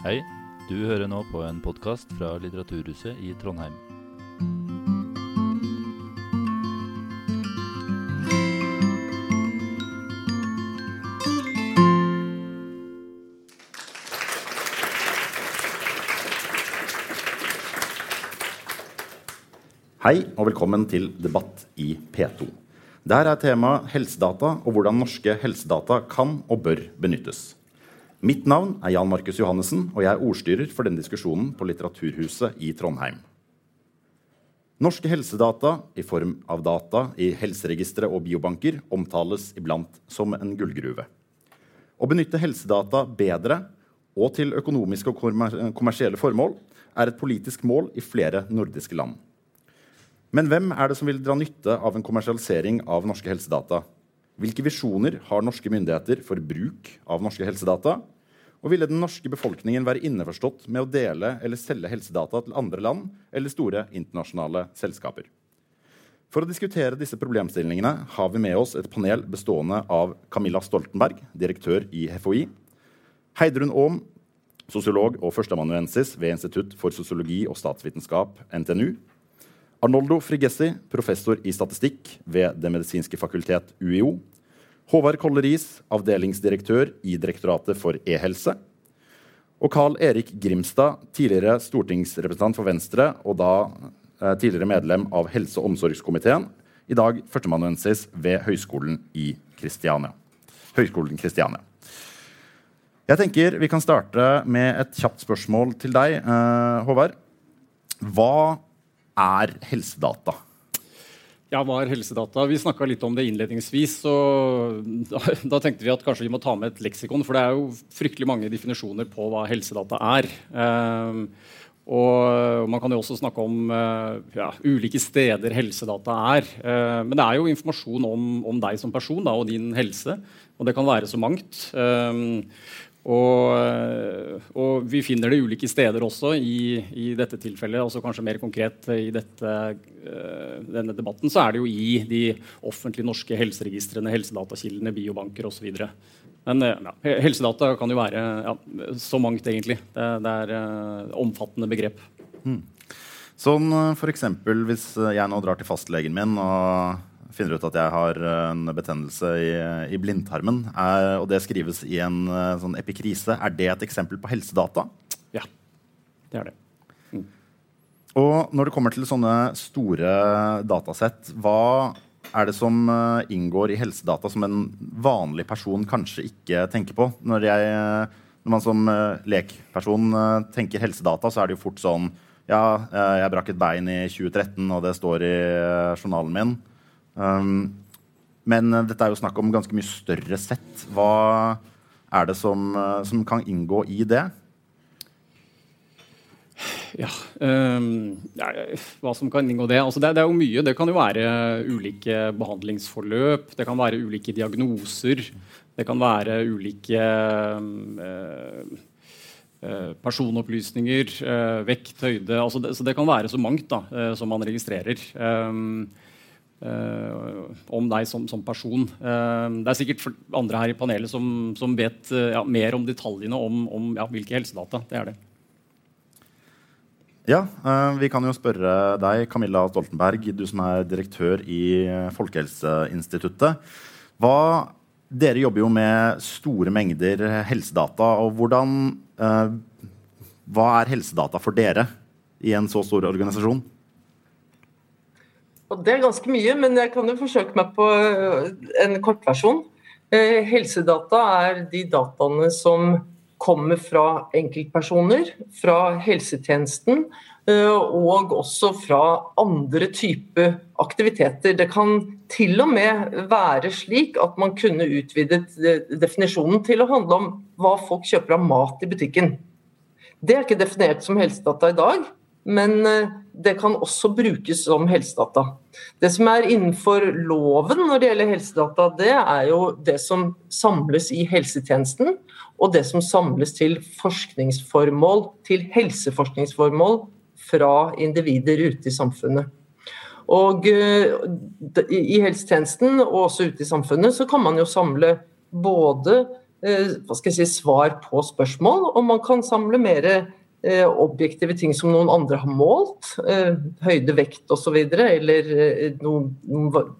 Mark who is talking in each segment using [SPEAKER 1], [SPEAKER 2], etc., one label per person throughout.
[SPEAKER 1] Hei, du hører nå på en podkast fra Litteraturhuset i Trondheim.
[SPEAKER 2] Hei og velkommen til debatt i P2. Der er temaet helsedata og hvordan norske helsedata kan og bør benyttes. Mitt navn er Jan Markus Johannessen, og jeg er ordstyrer for denne diskusjonen på Litteraturhuset i Trondheim. Norske helsedata i form av data i helseregistre og biobanker omtales iblant som en gullgruve. Å benytte helsedata bedre og til økonomiske og kommersielle formål er et politisk mål i flere nordiske land. Men hvem er det som vil dra nytte av en kommersialisering av norske helsedata? Hvilke visjoner har norske myndigheter for bruk av norske helsedata? Og ville den norske befolkningen være innforstått med å dele eller selge helsedata til andre land eller store internasjonale selskaper? For å diskutere disse problemstillingene har vi med oss et panel bestående av Camilla Stoltenberg, direktør i FHI, Heidrun Aam, sosiolog og førsteamanuensis ved Institutt for sosiologi og statsvitenskap, NTNU, Arnoldo Frigessi, professor i statistikk ved Det medisinske fakultet, UiO. Håvard Kolleris, avdelingsdirektør i Direktoratet for e-helse. Og Carl Erik Grimstad, tidligere stortingsrepresentant for Venstre og da eh, tidligere medlem av helse- og omsorgskomiteen. I dag førstemannuensis ved Høgskolen i Kristiania. Høgskolen Kristiania. Jeg tenker Vi kan starte med et kjapt spørsmål til deg, eh, Håvard. Hva er helsedata?
[SPEAKER 3] Ja, hva er helsedata? Vi snakka litt om det innledningsvis. så da, tenkte vi at kanskje vi må ta med et leksikon, for det er jo fryktelig mange definisjoner på hva helsedata er. Um, og Man kan jo også snakke om uh, ja, ulike steder helsedata er. Uh, men det er jo informasjon om, om deg som person da, og din helse. Og det kan være så mangt. Um, og, eh, og, vi finner det ulike steder også i, i dette tilfellet. altså Kanskje mer konkret i dette, uh, denne debatten så er det jo i de offentlige norske helseregistrene, helsedatakildene, biobanker osv. Men ja, helsedata kan jo være ja, så mangt, egentlig. Det, det er uh, omfattende begrep. Mm.
[SPEAKER 2] Sånn f.eks. hvis jeg nå drar til fastlegen min og finner ut at jeg har en betennelse i, i blindtarmen, er, og det skrives i en eh, sånn epikrise, er det et eksempel på helsedata?
[SPEAKER 3] Ja, det er det. Mm.
[SPEAKER 2] Og når det kommer til sånne store datasett, hva er det som eh, inngår i helsedata som en vanlig person kanskje ikke tenker på? Når, jeg, når man som eh, lekperson tenker helsedata, så er det jo fort sånn Ja, jeg brakk et bein i 2013, og det står i journalen min. Um, men uh, dette er jo snakk om ganske mye større sett. Hva er det som, uh, som kan inngå i det?
[SPEAKER 3] Ja, um, ja, Hva som kan inngå det? Altså det? det? er jo mye. Det kan jo være ulike behandlingsforløp. Det kan være ulike diagnoser. Det kan være ulike uh, personopplysninger, vekt, høyde altså det, Så det kan være så mangt da, som man registrerer. Um, Uh, om deg som, som person. Uh, det er sikkert andre her i panelet som, som vet uh, ja, mer om detaljene om, om ja, hvilke helsedata. Det er det.
[SPEAKER 2] Ja, vi kan jo spørre deg, Camilla Stoltenberg, du som er direktør i Folkehelseinstituttet. Hva, dere jobber jo med store mengder helsedata. og hvordan, Hva er helsedata for dere i en så stor organisasjon?
[SPEAKER 4] Og Det er ganske mye, men jeg kan jo forsøke meg på øh, en kortversjon. Eh, helsedata er de dataene som kommer fra enkeltpersoner, fra helsetjenesten øh, og også fra andre typer aktiviteter. Det kan til og med være slik at man kunne utvidet øh, definisjonen til å handle om hva folk kjøper av mat i butikken. Det er ikke definert som helsedata i dag, men eh, det kan også brukes som helsedata. Det som er innenfor loven når det gjelder helsedata, det er jo det som samles i helsetjenesten, og det som samles til forskningsformål, til helseforskningsformål fra individer ute i samfunnet. Og eh, I helsetjenesten og også ute i samfunnet så kan man jo samle både hva skal jeg si, svar på spørsmål, og man kan samle mer Eh, objektive ting som noen andre har målt, eh, høyde, vekt osv., eller eh, noen,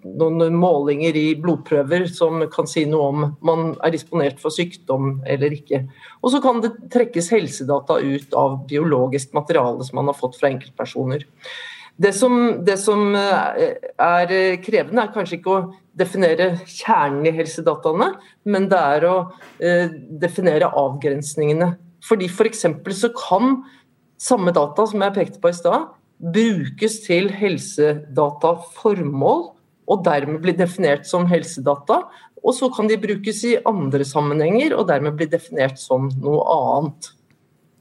[SPEAKER 4] noen, målinger i blodprøver som kan si noe om man er disponert for sykdom eller ikke. Og så kan det trekkes helsedata ut av biologisk materiale som man har fått fra enkeltpersoner. Det som, det som er krevende, er kanskje ikke å definere kjernen i helsedataene, men det er å definere avgrensningene fordi F.eks. For så kan samme data som jeg pekte på i stad, brukes til helsedataformål, og dermed bli definert som helsedata. Og så kan de brukes i andre sammenhenger, og dermed bli definert som noe annet.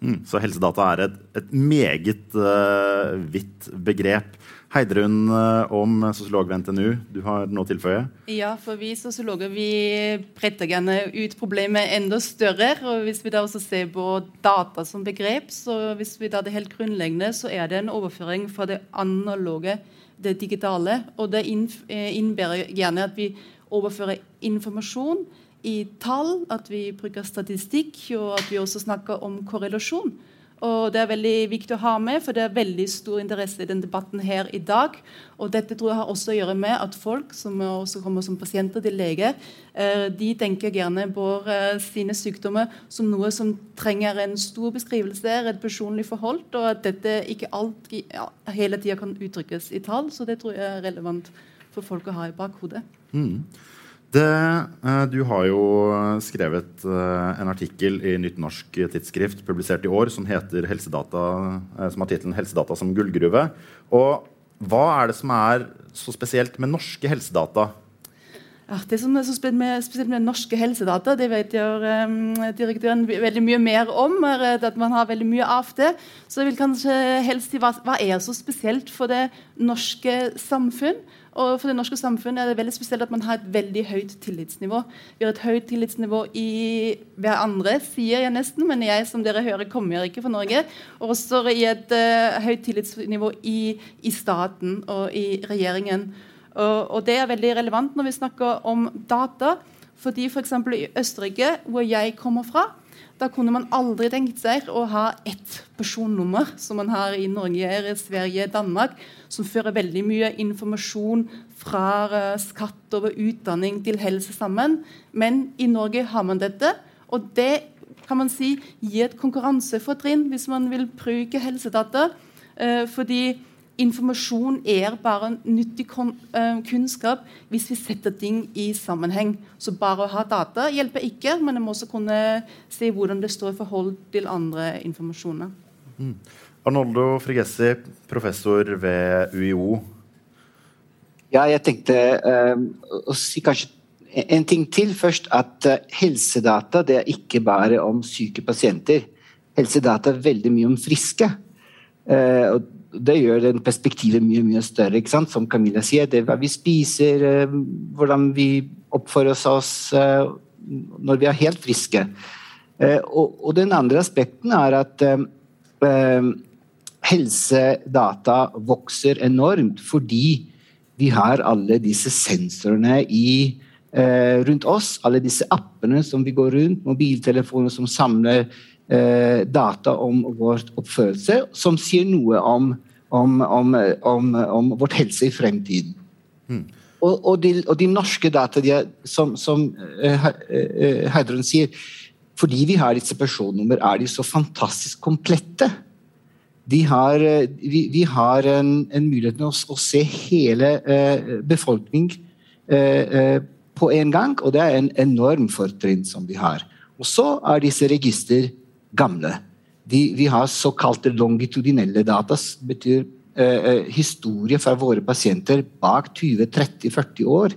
[SPEAKER 2] Mm, så helsedata er et, et meget uh, vidt begrep. Heidrun eh, om sosiolog ved NTNU, du har noe å tilføye?
[SPEAKER 5] Ja, for vi sosiologer vi bretter gjerne ut problemet enda større. og Hvis vi da også ser på data som begrep, så hvis vi da det helt grunnleggende, så er det en overføring fra det analoge, det digitale. Og det eh, innebærer gjerne at vi overfører informasjon i tall, at vi bruker statistikk, og at vi også snakker om korrelasjon. Og Det er veldig viktig å ha med, for det er veldig stor interesse i den debatten her i dag. Og dette tror jeg har også å gjøre med at folk som også kommer som pasienter til lege, eh, de tenker gjerne på eh, sine sykdommer som noe som trenger en stor beskrivelse, et personlig forhold, og at dette ikke alt, ja, hele tida kan uttrykkes i tall. Så det tror jeg er relevant for folk å ha i bakhodet. Mm.
[SPEAKER 2] Det, eh, du har jo skrevet eh, en artikkel i Nytt norsk tidsskrift publisert i år som heter Helsedata, eh, som har tittelen 'Helsedata som gullgruve'. Og hva er det som er så spesielt med norske helsedata?
[SPEAKER 5] Det som er så spesielt med, spesielt med norske helsedata, det vet jo um, direktøren veldig mye mer om. er at man har veldig mye av det. Så jeg vil kanskje helst si hva, hva er så spesielt for det norske samfunn? Og for det norske samfunnet er det veldig spesielt at man har et veldig høyt tillitsnivå. Vi har et høyt tillitsnivå i hver andre, sier jeg nesten, men jeg som dere hører, kommer ikke fra Norge. Og også i et uh, høyt tillitsnivå i, i, staten og i regjeringen. Og, det er veldig relevant når vi snakker om data. Fordi f.eks. For i Østerrike, hvor jeg kommer fra, da kunne man aldri tenkt seg å ha ett personnummer, som man har i Norge, Sverige, Danmark, som fører veldig mye informasjon fra uh, skatt over utdanning til helse sammen. Men i Norge har man dette, og det kan man si gir et konkurransefortrinn hvis man vil bruke helsedata. Uh, fordi informasjon er bare nyttig eh, kunnskap hvis vi setter ting i sammenheng. Så bare å ha data hjelper ikke, men en må også kunne se hvordan det står i forhold til andre informasjoner. Mm.
[SPEAKER 2] Arnoldo Frigessi, professor ved UiO.
[SPEAKER 6] Ja, jeg tenkte um, å si kanskje en ting til først. At uh, helsedata det er ikke bare om syke pasienter. Helsedata er veldig mye om friske. Uh, og det gjør perspektivet mye mye større. ikke sant? Som Camilla sier, det er hva vi spiser, eh, hvordan vi oppfører oss eh, når vi er helt friske. Eh, og, den andre aspekten er at helsedata vokser enormt fordi vi har alle disse sensorene i, rundt oss. Alle disse appene som vi går rundt, mobiltelefoner som samler data om vår oppførelse som sier noe om, om, om, om vårt helse i fremtiden. Mm. Og, og, de, og, de, norske data, de er, som, som uh, Heidrun sier, fordi vi har disse personnummer, er de så fantastisk komplette. De har, vi, vi har en, en mulighet til å, å, se hele eh, befolkning eh, på en gang, og det er en enorm fortrinn som vi har. Og så er disse register gamle. De, vi har såkalte longitudinelle data, som betyr eh, eh historie fra våre pasienter bak 20-30-40 år.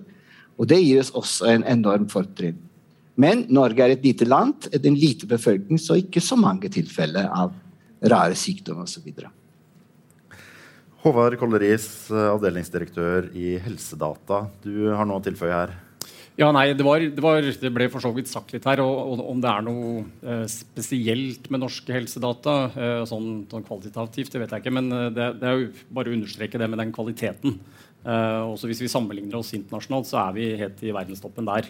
[SPEAKER 6] Og det gir oss også en enorm fortrinn. Men Norge er et lite land, en lite befolkning, så ikke så mange tilfeller av rare sykdommer osv.
[SPEAKER 2] Håvard Kolleris, eh, avdelingsdirektør i Helsedata. Du har noe å tilføye her?
[SPEAKER 3] Ja, nei, det, var, det, var, det, ble for så vidt sagt litt her. Og, og Om det er noe eh, spesielt med norske helsedata, eh, sånn, sånn, kvalitativt, det vet jeg ikke. Men eh, det, det, er jo bare å understreke det med den kvaliteten. Eh, også Hvis vi sammenligner oss internasjonalt, så er vi helt i verdenstoppen der.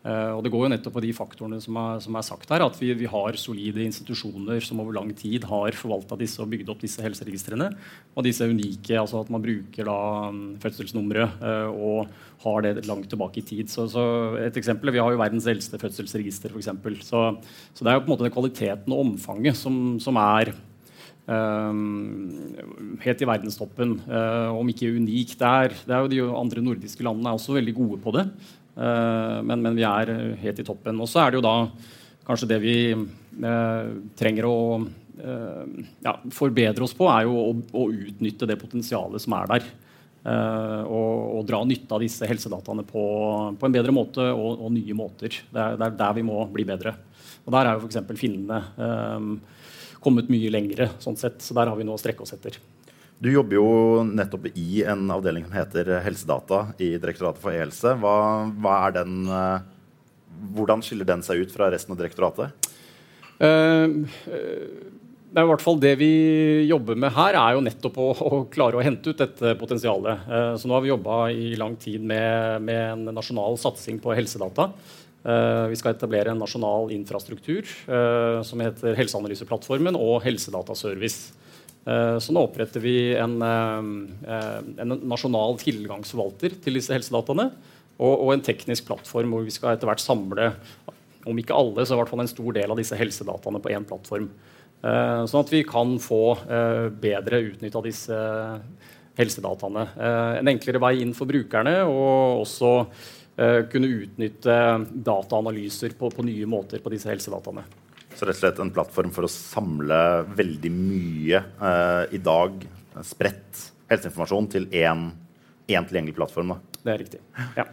[SPEAKER 3] Uh, og Det går jo nettopp på de faktorene som er, som er sagt her, at vi, vi, har solide institusjoner som over lang tid har forvalta disse og bygd opp disse helseregistrene. Og disse er unike, altså at man bruker da um, fødselsnummeret uh, og har det langt tilbake i tid. Så, så, et eksempel, Vi har jo verdens eldste fødselsregister, f.eks. Så, så det er jo på en måte den kvaliteten og omfanget som, som er Um, helt i verdenstoppen, uh, om ikke unikt der. Det er jo De andre nordiske landene er også veldig gode på det. Uh, men, men, vi er helt i toppen. Og så er det jo da kanskje det vi uh, trenger å ja, forbedre oss på, er jo å, å, utnytte det potensialet som er der. Og, og, dra nytte av disse helsedataene på, på en bedre måte og, og nye måter. Det er, det er, der vi må bli bedre. Og Der er jo f.eks. finnene kommet mye lengre. sånn sett, så Der har vi noe å strekke oss etter.
[SPEAKER 2] Du jobber jo nettopp i en avdeling som heter Helsedata i Direktoratet for e-helse. Hva, hva, den eh, Hvordan skiller den seg ut fra resten av direktoratet? Uh,
[SPEAKER 3] det er i hvert fall det vi jobber med her, er jo nettopp å, å klare å hente ut dette potensialet. Uh, så nå har vi jobba i lang tid med, med en nasjonal satsing på helsedata. Uh, vi skal etablere en nasjonal infrastruktur som heter Helseanalyseplattformen og Helsedataservice. Eh, så nå oppretter vi en, en nasjonal tilgangsforvalter til disse helsedataene. Og, og, en teknisk plattform hvor vi skal etter hvert samle om ikke alle, så i hvert fall en stor del av disse helsedataene på én plattform. Sånn at vi kan få bedre utnytta disse helsedataene. En enklere vei inn for brukerne og også Eh, kunne utnytte dataanalyser på, på, nye måter på disse helsedataene.
[SPEAKER 2] Så rett og slett en plattform for å samle veldig mye eh, i dag spredt helseinformasjon til én, tilgjengelig plattform? Da.
[SPEAKER 3] Det er riktig. ja.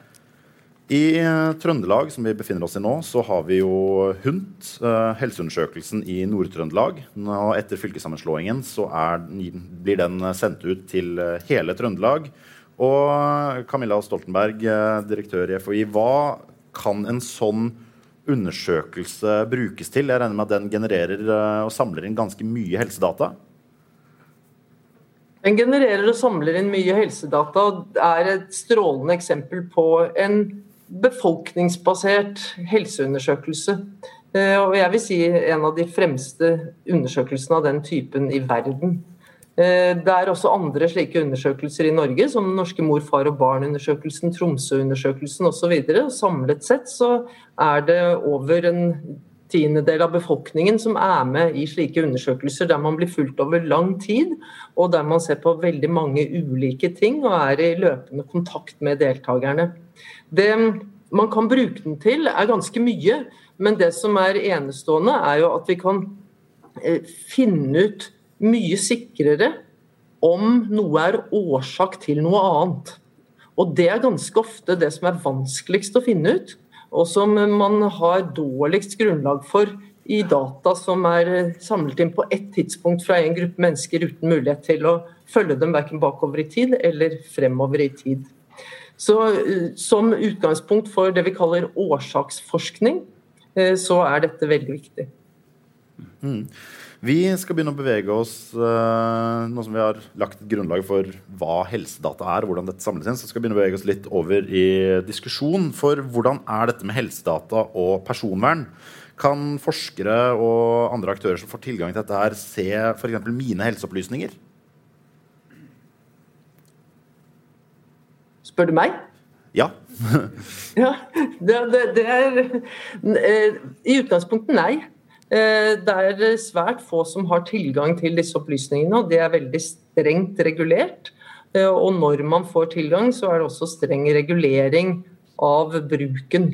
[SPEAKER 2] I eh, Trøndelag, som vi befinner oss i nå, så har vi jo HUNT, eh, helseundersøkelsen i Nord-Trøndelag. Etter fylkessammenslåingen så er, blir den sendt ut til uh, hele Trøndelag. Og Camilla Stoltenberg, eh, direktør i FHI, hva kan en sånn undersøkelse brukes til? Jeg regner med at den genererer eh, og samler inn ganske mye helsedata?
[SPEAKER 4] Den genererer og samler inn mye helsedata er et strålende eksempel på en befolkningsbasert helseundersøkelse. Eh, og jeg vil si en av de fremste undersøkelsene av den typen i verden. Eh, det er også andre slike undersøkelser i Norge, som den norske mor, far og barn-undersøkelsen, Tromsø-undersøkelsen osv. Samlet sett så er det over en tiendedel av befolkningen som er med i slike undersøkelser der man blir fulgt over lang tid, og der man ser på veldig mange ulike ting og er i løpende kontakt med deltakerne. Det man kan bruke den til, er ganske mye, men det som er enestående, er jo at vi kan eh, finne ut mye sikrere om noe er årsak til noe annet. Og det er ganske ofte det som er vanskeligst å finne ut, og som man har dårligst grunnlag for i data som er samlet inn på ett tidspunkt fra en gruppe mennesker uten mulighet til å følge dem verken bakover i tid eller fremover i tid. Så eh, Som utgangspunkt for det vi kaller årsaksforskning, eh, så er dette veldig viktig.
[SPEAKER 2] Mm. Vi skal begynne å bevege oss uh, nå som vi har lagt et grunnlag for hva helsedata er, og hvordan dette samles inn, så skal vi begynne å bevege oss litt over i diskusjon. For hvordan er dette med helsedata og personvern? Kan forskere og andre aktører som får tilgang til dette, her se f.eks. mine helseopplysninger?
[SPEAKER 4] Spør du meg?
[SPEAKER 2] Ja.
[SPEAKER 4] ja det, det, det er eh, I utgangspunktet nei. Eh, det er svært få som har tilgang til disse opplysningene, og det er veldig strengt regulert. Eh, og når man får tilgang, så er det også streng regulering av bruken.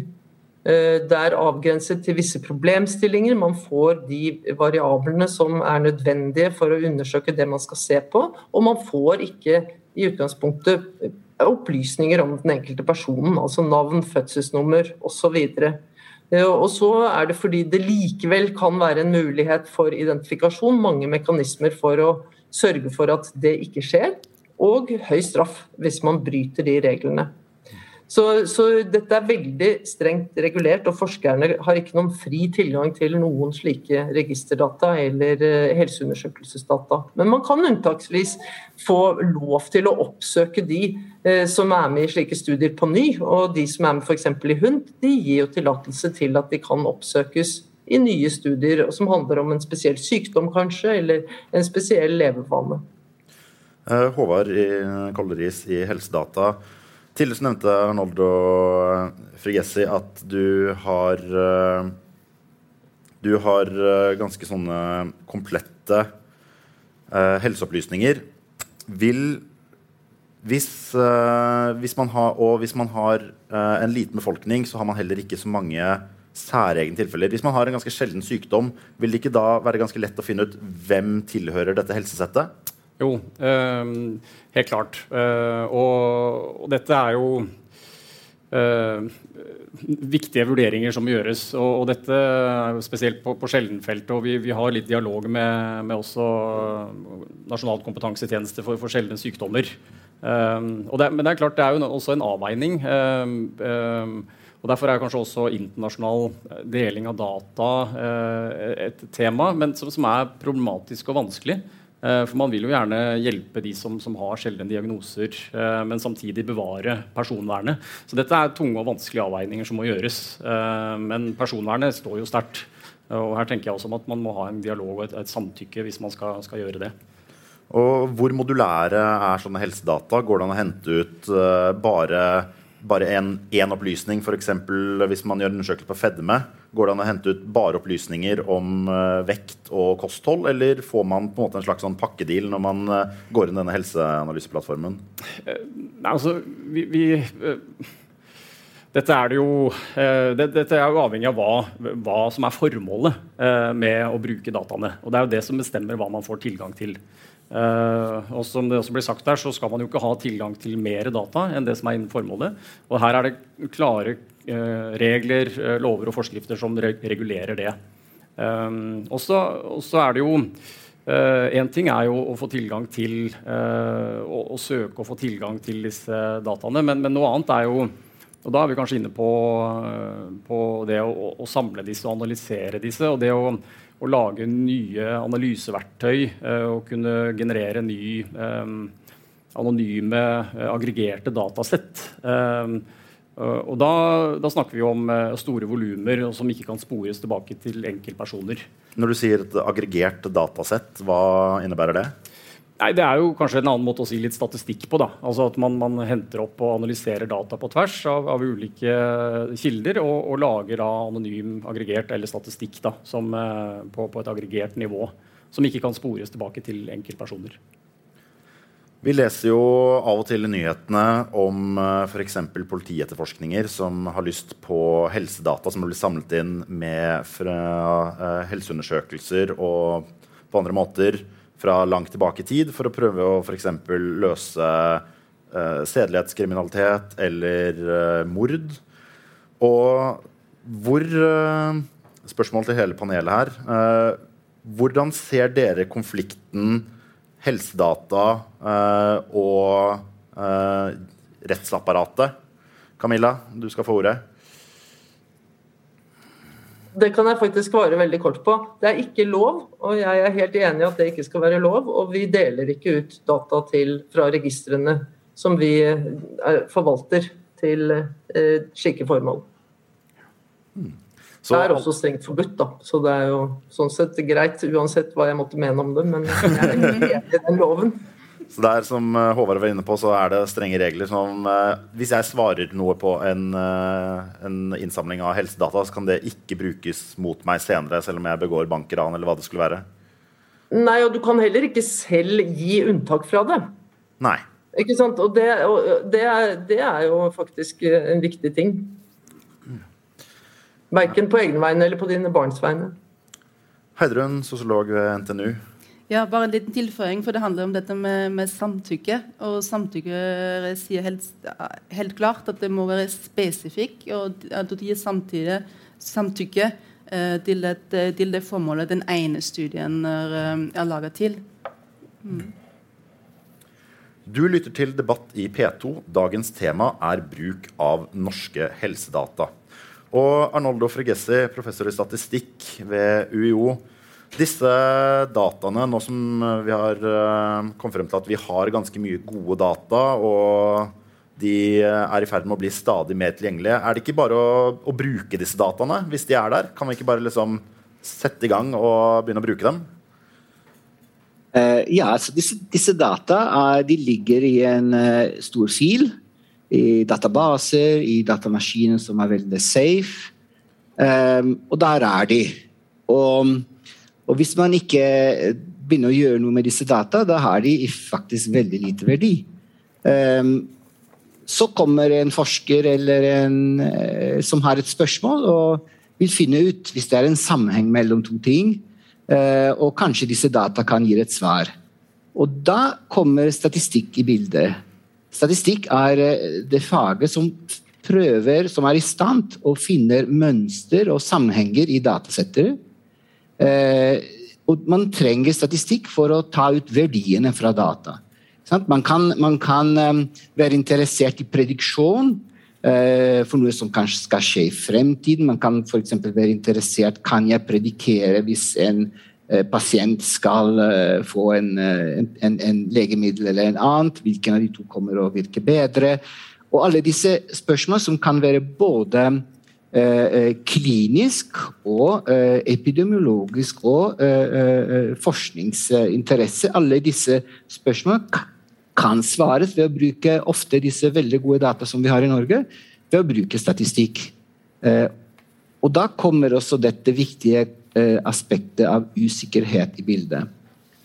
[SPEAKER 4] Eh, det er avgrenset til visse problemstillinger. Man får de variablene som er nødvendige for å undersøke det man skal se på, og man får ikke i utgangspunktet opplysninger om den enkelte personen, altså navn, fødselsnummer osv. Eh, og så er det fordi det likevel kan være en mulighet for identifikasjon, mange mekanismer for å sørge for at det ikke skjer, og høy straff hvis man bryter de reglene. Så, så, dette er veldig strengt regulert, og forskerne har ikke noen fri tilgang til noen slike registerdata eller uh, helseundersøkelsesdata. Men man kan unntaksvis få lov til å oppsøke de eh, som er med i slike studier på ny. Og de som er med f.eks. i HUNT, de gir jo tillatelse til at de kan oppsøkes i nye studier som handler om en spesiell sykdom, kanskje, eller en spesiell levevane.
[SPEAKER 2] Uh, Håvard i Kolleris i Helsedata. Tidligere nevnte Arnoldo eh, Frigessi at du har eh, Du har eh, ganske sånne komplette uh, helseopplysninger. Vil hvis, uh, hvis, har, og hvis man har uh, en liten befolkning, så har man heller ikke så mange særegne tilfeller. Hvis man har en ganske sjelden sykdom, vil det ikke da være ganske lett å finne ut hvem tilhører dette helsesettet?
[SPEAKER 3] Jo, øh, helt klart. Uh, og, dette er jo uh, viktige vurderinger som gjøres. Og, dette spesielt på, på sjeldenfeltet. Og vi, vi, har litt dialog med, med også Nasjonalt kompetansetjeneste for, for sjeldne sykdommer. Det, men det er klart det er jo også en avveining. Og Derfor er kanskje også internasjonal deling av data et tema, men som, som er problematisk og vanskelig. Eh, for man vil jo gjerne hjelpe de som, som har sjeldne diagnoser, eh, men samtidig bevare personvernet. Så dette er tunge og vanskelige avveininger som må gjøres. Eh, men personvernet står jo sterkt. Og her tenker jeg også om at man må ha en dialog og et, et samtykke hvis man skal, skal, gjøre det.
[SPEAKER 2] Og Hvor modulære er sånne helsedata? Går det an å hente ut bare bare én opplysning, f.eks. hvis man gjør en undersøkelse på fedme, går det an å hente ut bare opplysninger om uh, vekt og kosthold, eller får man på en måte en slags sånn pakkedeal når man uh, går inn denne helseanalyseplattformen?
[SPEAKER 3] Uh, nei, altså, vi, vi dette er, jo, det, dette er jo avhengig av hva, hva som er formålet med å bruke dataene. Og Det er jo det som bestemmer hva man får tilgang til. Og som det også blir sagt der, så skal man jo ikke ha tilgang til mer data enn det som er innen formålet. Og her er det klare regler, uh, lover og forskrifter som regulerer det. og så er det jo Én ting er jo å få tilgang til å, søke og få tilgang til disse dataene, men, men, noe annet er jo og Da er vi kanskje inne på, på det å, å, samle disse og analysere disse. og det å å lage nye analyseverktøy eh, og kunne generere ny eh, anonyme, eh, aggregerte datasett. Og da, da, snakker vi om store volumer som ikke kan spores tilbake til enkeltpersoner.
[SPEAKER 2] Når du sier et aggregert datasett, hva innebærer det?
[SPEAKER 3] Nei, Det er jo kanskje en annen måte å si litt statistikk på. da. Altså At man, man henter opp og analyserer data på tvers av, av ulike kilder, og, og, lager da anonym aggregert eller statistikk da, som, eh, på, på, et aggregert nivå. Som ikke kan spores tilbake til enkeltpersoner.
[SPEAKER 2] Vi leser jo av og til i nyhetene om uh, f.eks. politietterforskninger som har lyst på helsedata som har blitt samlet inn med fra uh, helseundersøkelser og på andre måter fra langt tilbake i tid for å prøve å f.eks. løse uh, sedelighetskriminalitet eller mord. Og hvor Spørsmål til hele panelet her. hvordan ser dere konflikten helsedata og rettsapparatet? Camilla, du skal få ordet.
[SPEAKER 4] Det kan jeg faktisk svare veldig kort på. Det er ikke lov, og jeg er helt enig i at det ikke skal være lov. Og vi deler ikke ut data til, fra registrene som vi eh, forvalter til eh, slike formål. Hmm. Så, det er også strengt forbudt, da. Så det er jo sånn sett greit uansett hva jeg måtte mene om det, men jeg er enig i den loven.
[SPEAKER 2] Så der, som eh, Håvard var inne på, så er det strenge regler. Som, eh, hvis jeg svarer noe på en, eh, en, innsamling av helsedata, så kan det ikke brukes mot meg senere, selv om jeg begår bankran eller hva det skulle være?
[SPEAKER 4] Nei, og du kan heller ikke selv gi unntak fra det.
[SPEAKER 2] Nei.
[SPEAKER 4] Ikke sant? Og det, og det, er, det er, jo faktisk en viktig ting. Verken på egne vegne eller på dine barns vegne.
[SPEAKER 2] Heidrun, sosiolog ved NTNU.
[SPEAKER 5] Ja, bare en liten tilføying, for det handler om dette med, med samtykke. Og samtykke sier helt, helt, klart at det må være spesifikk, og at du gir samtidig samtykke eh, til, et, til, det formålet den ene studien er, eh, er laga til. Mm.
[SPEAKER 2] Du lytter til debatt i P2. Dagens tema er bruk av norske helsedata. Og Arnoldo Fregessi, professor i statistikk ved UiO. Disse dataene, nå som vi har uh, kommet frem til at vi har ganske mye gode data, og de er i ferd med å bli stadig mer tilgjengelige, er det ikke bare å, å bruke disse dataene hvis de er der? Kan vi ikke bare liksom sette i gang og begynne å bruke dem?
[SPEAKER 6] Uh, ja, altså disse, disse data ligger i en stor fil. I databaser, i datamaskiner som er veldig safe. Um, og der er de. Og, og, hvis man ikke begynner å gjøre noe med disse data, da har de faktisk veldig lite verdi. Um, så kommer en forsker eller en som har et spørsmål, og vil finne ut hvis det er en sammenheng mellom to ting Uh, og kanskje disse data kan gi et svar. Og da kommer statistikk i bildet. Statistikk er eh, det faget som prøver, som er i stand å finne mønster og sammenhenger i datasettere. Eh, og man trenger statistikk for å ta ut verdiene fra data. Man kan, man kan være interessert i prediksjon Eh, for noe som kanskje skal skje i fremtiden. Man kan f.eks. være interessert kan jeg predikere hvis en eh, pasient skal eh, få en, en, en, legemiddel eller en annet. Hvilken av de to kommer å virke bedre? Og alle disse spørsmål som kan være både klinisk og epidemiologisk og forskningsinteresse. Alle disse spørsmålene kan svares ved å bruke ofte disse veldig gode data som vi har i Norge, ved å bruke statistikk. Eh, og da kommer også dette viktige eh, aspektet av usikkerhet i bildet.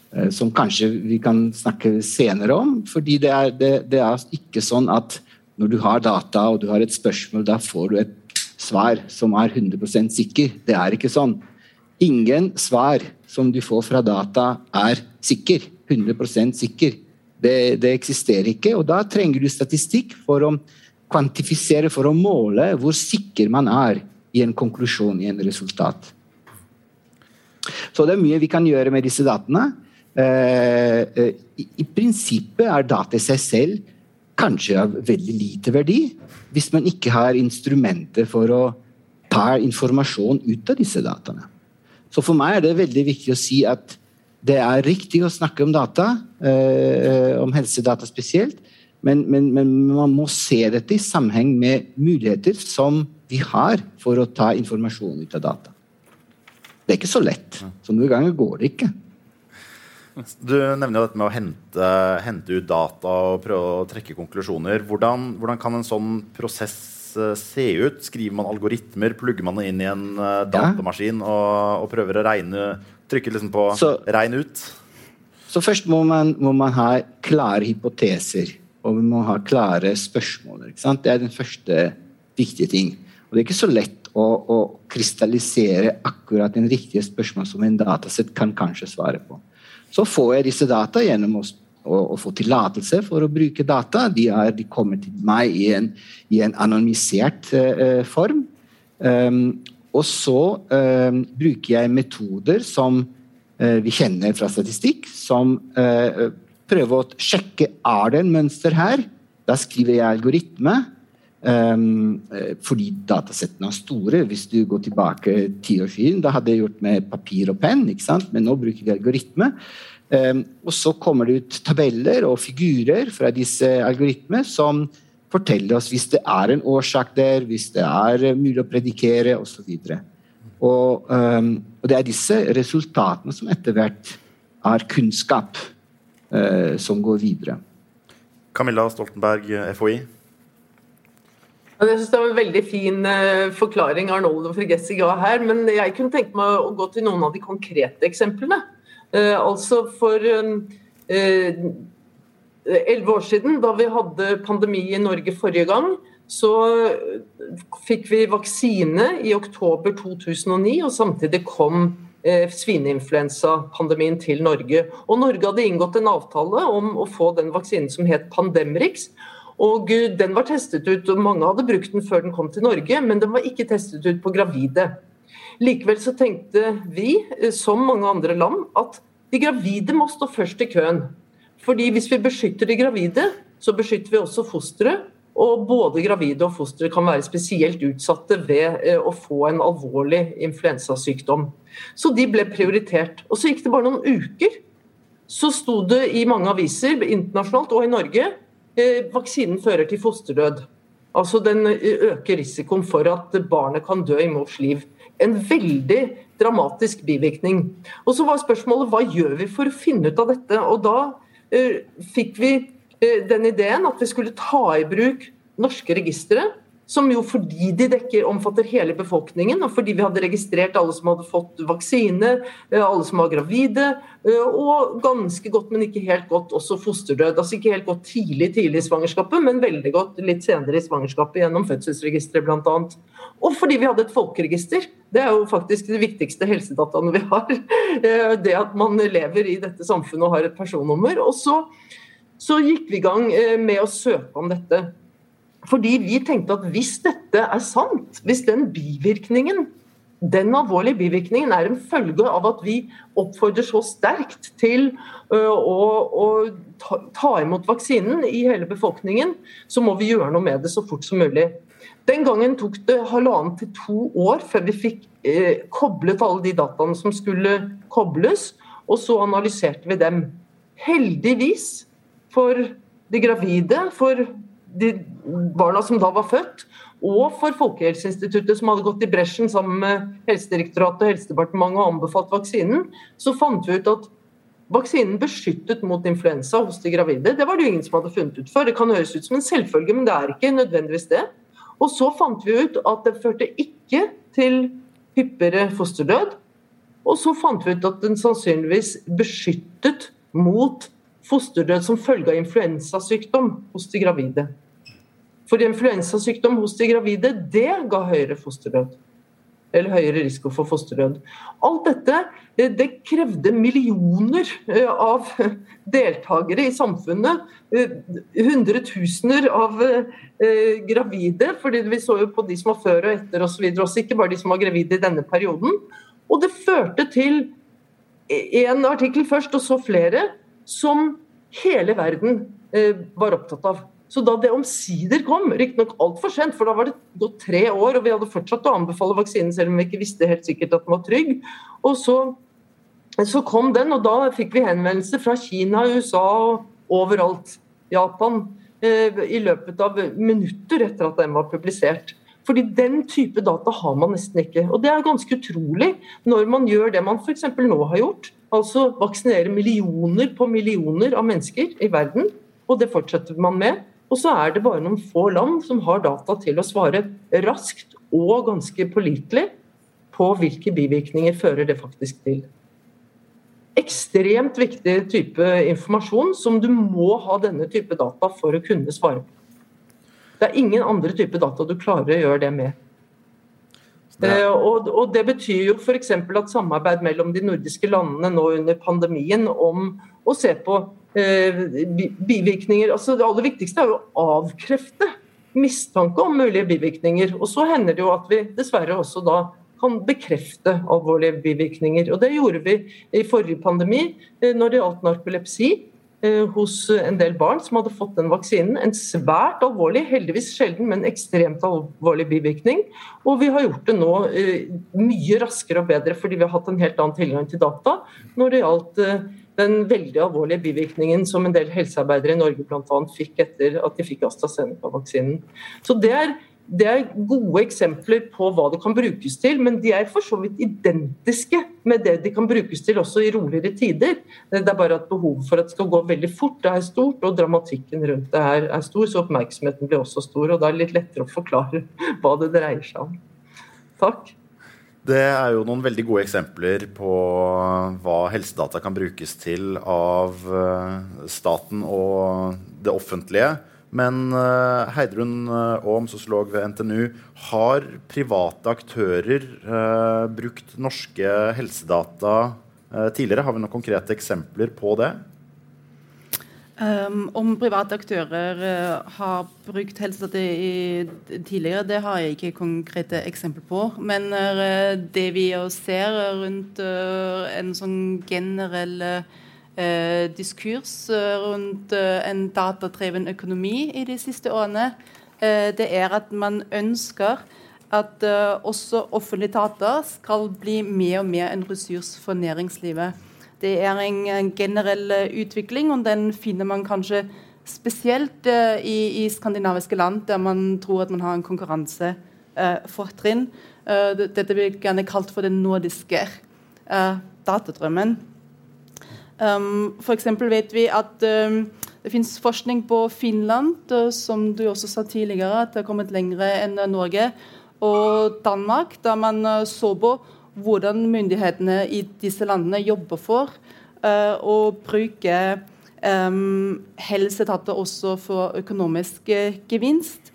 [SPEAKER 6] Eh, som kanskje vi kan snakke senere om. fordi det er, det, det er ikke sånn at når du har data og du har et spørsmål, da får du et svar som er 100% sikker. Det er ikke sånn. Ingen svar som du får fra data, er sikker. 100 sikker. Det, det, eksisterer ikke. og Da trenger du statistikk for å kvantifisere, for å måle hvor sikker man er i en konklusjon, i en resultat. Så det er mye vi kan gjøre med disse datene. Eh, eh, I, prinsippet er data i seg selv kanskje av veldig lite verdi, hvis man ikke har instrumenter for å ta informasjon ut av disse dataene. Så for meg er det veldig viktig å si at det er riktig å snakke om data, eh, om helsedata spesielt, men, men, men, man må se dette i sammenheng med muligheter som vi har for å ta informasjon ut av data. Det er ikke så lett. Så noen ganger går det ikke.
[SPEAKER 2] Du nevner jo dette med å hente, hente, ut data og prøve å trekke konklusjoner. Hvordan, hvordan kan en sånn prosess eh, se ut? Skriver man algoritmer? Plugger man det inn i en uh, datamaskin og, og, prøver å regne Trykker liksom på så, 'regn ut'?
[SPEAKER 6] Så først må man, må man ha klare hypoteser. Og vi må ha klare spørsmål. Det er den første viktige ting. Og det er ikke så lett å, å krystallisere akkurat den riktige spørsmål som en datasett kan kanskje svare på. Så får jeg disse data gjennom å, å, å få tillatelse for å bruke data. De, er, de kommer til meg i en, i en anonymisert uh, form. Um, og så um, bruker jeg metoder som uh, vi kjenner fra statistikk, som uh, prøver å sjekke er det en mønster her. Da skriver jeg algoritme. Um, fordi datasettene er store. Hvis du går tilbake ti år siden, da hadde jeg gjort med papir og penn, men nå bruker vi algoritme. Um, og så kommer det ut tabeller og figurer fra disse algoritmene som forteller oss hvis det er en årsak der, hvis det er mulig å predikere osv. Og, um, og det er disse resultatene som etter hvert er kunnskap uh, som går videre.
[SPEAKER 2] Camilla Stoltenberg, FHI.
[SPEAKER 4] Jeg synes Det var en veldig fin uh, forklaring Arnoldo Frigessi ga her. Men jeg kunne tenkt meg å gå til noen av de konkrete eksemplene. Uh, altså for elleve år siden, da vi hadde pandemi i Norge forrige gang, så fikk vi vaksine i oktober 2009, og samtidig kom eh, svineinfluensapandemien til Norge. Og Norge hadde inngått en avtale om å få den vaksinen som het Pandemrix. Og Den var testet ut, og mange hadde brukt den før den kom til Norge, men den var ikke testet ut på gravide. Likevel så tenkte vi, eh, som mange andre land, at de gravide må stå først i køen. Fordi hvis vi beskytter de gravide, så beskytter vi også fosteret. Og både gravide og fostre kan være spesielt utsatte ved eh, å få en alvorlig influensasykdom. Så de ble prioritert. Og så gikk det bare noen uker. Så sto det i mange aviser internasjonalt og i Norge vaksinen fører til fosterdød. Altså Den øker risikoen for at barnet kan dø i mors liv. En veldig dramatisk bivirkning. Og så var spørsmålet hva gjør vi for å finne ut av dette? Og da eh, fikk vi Eh, den ideen at vi skulle ta i bruk norske registre, som jo fordi de dekker, omfatter hele befolkningen, og fordi vi hadde registrert alle som hadde fått vaksine, eh, alle som var gravide, eh, og ganske godt, men ikke helt godt også fosterdød. Altså ikke helt godt tidlig tidlig i svangerskapet, men veldig godt litt senere i svangerskapet gjennom fødselsregisteret bl.a. Og fordi vi hadde et folkeregister. Det er jo faktisk de viktigste helsedataene vi har. Det at man lever i dette samfunnet og har et personnummer. Og så så gikk vi i gang eh, med å søke om dette. Fordi vi tenkte at hvis dette er sant, hvis den bivirkningen den alvorlige bivirkningen er en følge av at vi oppfordrer så sterkt til å, å ta, ta, imot vaksinen i hele befolkningen, så må vi gjøre noe med det så fort som mulig. Den gangen tok det halvannen til to år før vi fikk eh, koblet alle de dataene som skulle kobles, og så analyserte vi dem. Heldigvis for de gravide, for de barna som da var født, og for Folkehelseinstituttet, som hadde gått i bresjen sammen med Helsedirektoratet og Helsedepartementet og anbefalt vaksinen, så fant vi ut at vaksinen beskyttet mot influensa hos de gravide. Det var det jo ingen som hadde funnet ut før. Det kan høres ut som en selvfølge, men det er ikke nødvendigvis det. Og så fant vi ut at det førte ikke til hyppigere fosterdød. Og så fant vi ut at den sannsynligvis beskyttet mot fosterdød som følge av influensasykdom hos de gravide. For influensasykdom hos de gravide, det ga høyere fosterdød. Eller høyere risiko for fosterdød. Alt dette eh, det krevde millioner eh, av deltakere i samfunnet. Eh, hundretusener av gravide, fordi vi så jo på de som var før og etter osv. Også ikke bare de som var gravide i denne perioden. Og det førte til en artikkel først, og så flere, som hele verden eh, var opptatt av. Så da det omsider kom, riktignok altfor sent, for da var det gått tre år, og vi hadde fortsatt å anbefale vaksinen selv om vi ikke visste helt sikkert at den var trygg. Og så, så kom den, og da fikk vi henvendelser fra Kina, USA og overalt. Japan. Eh, I løpet av minutter etter at den var publisert. Fordi den type data har man nesten ikke. Og det er ganske utrolig når man gjør det man f.eks. nå har gjort. Altså vaksinere millioner på millioner av mennesker i verden. Og det fortsetter man med. Og så er det bare noen få land som har data til å svare raskt og ganske pålitelig på hvilke bivirkninger fører det faktisk til. Ekstremt viktig type informasjon som du må ha denne type data for å kunne svare på. Det er ingen andre typer data du klarer å gjøre det med. Det. Uh, og, og, Det betyr jo f.eks. at samarbeid mellom de nordiske landene nå under pandemien om å se på eh, bivirkninger altså Det aller viktigste er jo å avkrefte mistanke om mulige bivirkninger. Og så hender det jo at vi dessverre også da kan bekrefte alvorlige bivirkninger. Og Det gjorde vi i forrige pandemi uh, når det gjaldt narkolepsi. Eh, hos en del barn som hadde fått den vaksinen. En svært alvorlig, heldigvis sjelden, men ekstremt alvorlig bivirkning. Og vi har gjort det nå eh, mye raskere og bedre fordi vi har hatt en helt annen tilgang til data når det gjaldt eh, den veldig alvorlige bivirkningen som en del helsearbeidere i Norge annet fikk etter at de fikk AstraZeneca-vaksinen. Så det er det er gode eksempler på hva det kan brukes til, men de er for så vidt identiske med det de kan brukes til også i roligere tider. Det er bare at behovet for at det skal gå veldig fort det er stort, og dramatikken rundt det her er stor, så oppmerksomheten blir også stor. og Da er det litt lettere å forklare hva det dreier seg om. Takk.
[SPEAKER 2] Det er jo noen veldig gode eksempler på hva helsedata kan brukes til av eh, staten og det offentlige. Men uh, Heidrun Aam, eh, sosiolog ved NTNU, har private aktører uh, brukt norske helsedata uh, tidligere? Har vi noen konkrete eksempler på det?
[SPEAKER 5] Um, om private aktører uh, har brukt helsedata i, tidligere, det har jeg ikke konkrete eksempler på. Men uh, det vi ser rundt uh, en sånn generell eh, diskurs rundt en datadreven økonomi i de siste årene, det er at man ønsker at også offentlige data skal bli mer og mer en ressurs for næringslivet. Det er en, en generell utvikling, og den finner man kanskje spesielt i, i, skandinaviske land, der man tror at man har en konkurransefortrinn. dette blir gjerne kalt for den nordiske datadrømmen. Um, F.eks. vet vi at um, det finnes forskning på Finland, uh, som du også sa tidligere, at det har kommet lenger enn Norge, og Danmark, da man uh, så på hvordan myndighetene i disse landene jobber for uh, å bruke um, helsedata også for økonomisk gevinst.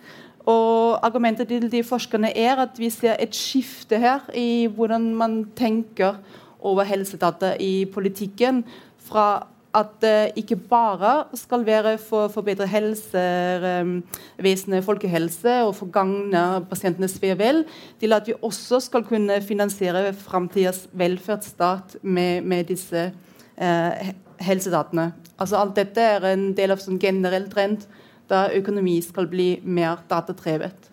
[SPEAKER 5] Og Argumentet til de forskerne er at vi ser et skifte her i hvordan man tenker over helsedata i politikken fra at det ikke bare skal være for å forbedre helsevesenet, folkehelse og for gagne pasientenes ve og vel, til at vi også skal kunne finansiere framtidas velferdsstat med, med disse eh, helsedatene. Altså Alt dette er en del av en generell trend da økonomi skal bli mer datadrevet.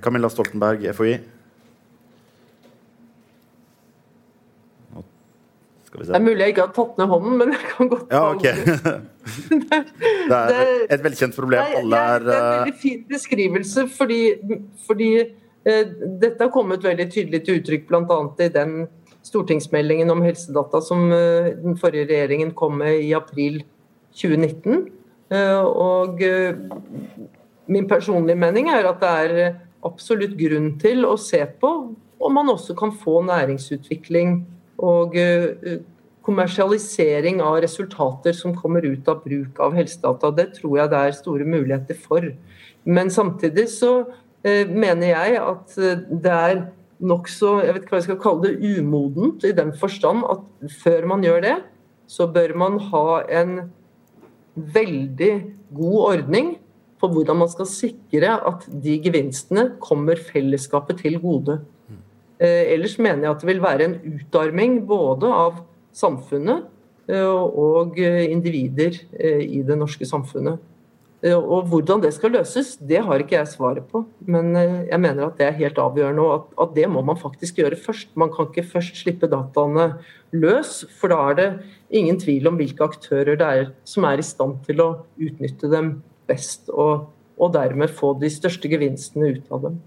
[SPEAKER 2] Camilla Stoltenberg, FHI.
[SPEAKER 4] Det er mulig jeg ikke har tatt ned hånden, men jeg kan godt
[SPEAKER 2] ja, okay. Det er et velkjent problem. Alle er
[SPEAKER 4] Det er en veldig fin beskrivelse, fordi, fordi eh, dette har kommet veldig tydelig til uttrykk bl.a. i den stortingsmeldingen om helsedata som eh, den forrige regjeringen kom med i april 2019. Eh, og eh, min personlige mening er at det er absolutt grunn til å se på om man også kan få næringsutvikling og eh, kommersialisering av resultater som kommer ut av bruk av helsedata. Det tror jeg det er store muligheter for. Men samtidig så eh, mener jeg at eh, det er nokså jeg vet ikke hva jeg skal kalle det, umodent i den forstand at før man gjør det, så bør man ha en veldig god ordning for hvordan man skal sikre at de gevinstene kommer fellesskapet til gode. Eh, ellers mener jeg at det vil være en utarming både av samfunnet eh, og eh, individer i det norske samfunnet. Og Hvordan det skal løses, det har ikke jeg svaret på. Men jeg mener at det er helt avgjørende, og at, det må man faktisk gjøre først. Man kan ikke først slippe dataene løs, for da er det ingen tvil om hvilke aktører det er som er i stand til å utnytte dem best, og, og dermed få de største gevinstene ut av dem.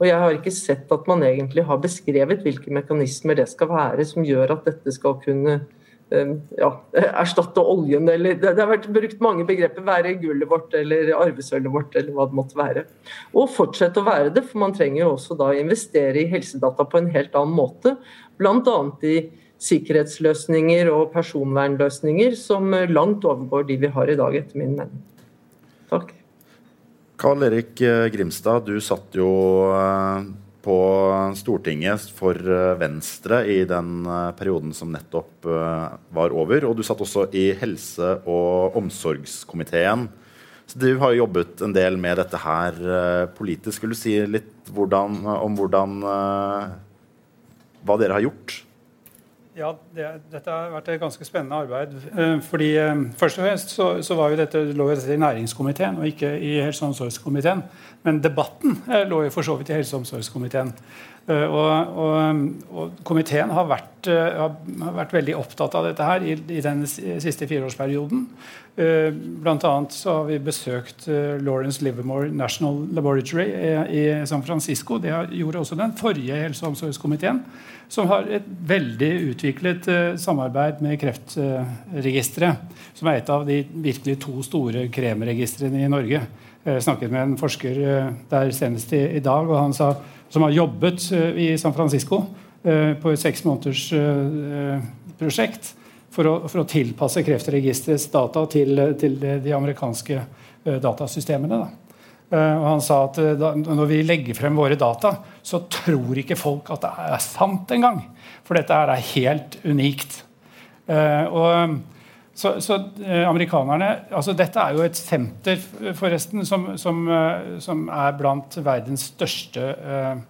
[SPEAKER 4] Og jeg har ikke sett at man egentlig har beskrevet hvilke mekanismer det skal være som gjør at dette skal kunne um, ja, erstatte oljen, eller det, har vært brukt mange begreper. Være gullet vårt eller arvesølvet vårt, eller hva det måtte være. Og fortsette å være det, for man trenger jo også da investere i helsedata på en helt annen måte. Bl.a. i sikkerhetsløsninger og personvernløsninger som langt overgår de vi har i dag, etter min mening. Takk.
[SPEAKER 2] Karl Erik eh, Grimstad, du satt jo eh, på Stortinget for eh, Venstre i den perioden som nettopp var over. Og du satt også i helse- og omsorgskomiteen. Så du har jobbet en del med dette her politisk. Skulle du si litt hvordan, om hvordan Hva dere har gjort?
[SPEAKER 7] Ja, det, dette har vært et ganske spennende arbeid. Eh, fordi eh, Først og fremst så, så var jo dette lå i næringskomiteen og ikke i helse- og omsorgskomiteen. Men debatten eh, lå jo for så vidt i helse- og omsorgskomiteen. Og, og, og, komiteen har vært, har vært, veldig opptatt av dette her i, i den siste fireårsperioden. Bl.a. så har vi besøkt Lawrence Livermore National Laboratory i San Francisco. Det gjorde også den forrige helse- og omsorgskomiteen som har et veldig utviklet samarbeid med Kreftregisteret, som er et av de virkelig to store kremregistrene i Norge. Jeg snakket med en forsker der senest i, i, dag, og han sa, som har jobbet eh, i San Francisco på et seks måneders prosjekt for å, for å, tilpasse Kreftregisterets data til, til de, amerikanske datasystemene. Da. Eh, og han sa at eh, da, når vi legger frem våre data, så tror ikke folk at det er sant engang. For dette er helt unikt. Eh, og så, så amerikanerne altså Dette er jo et senter forresten som, som, som er blant verdens største eh,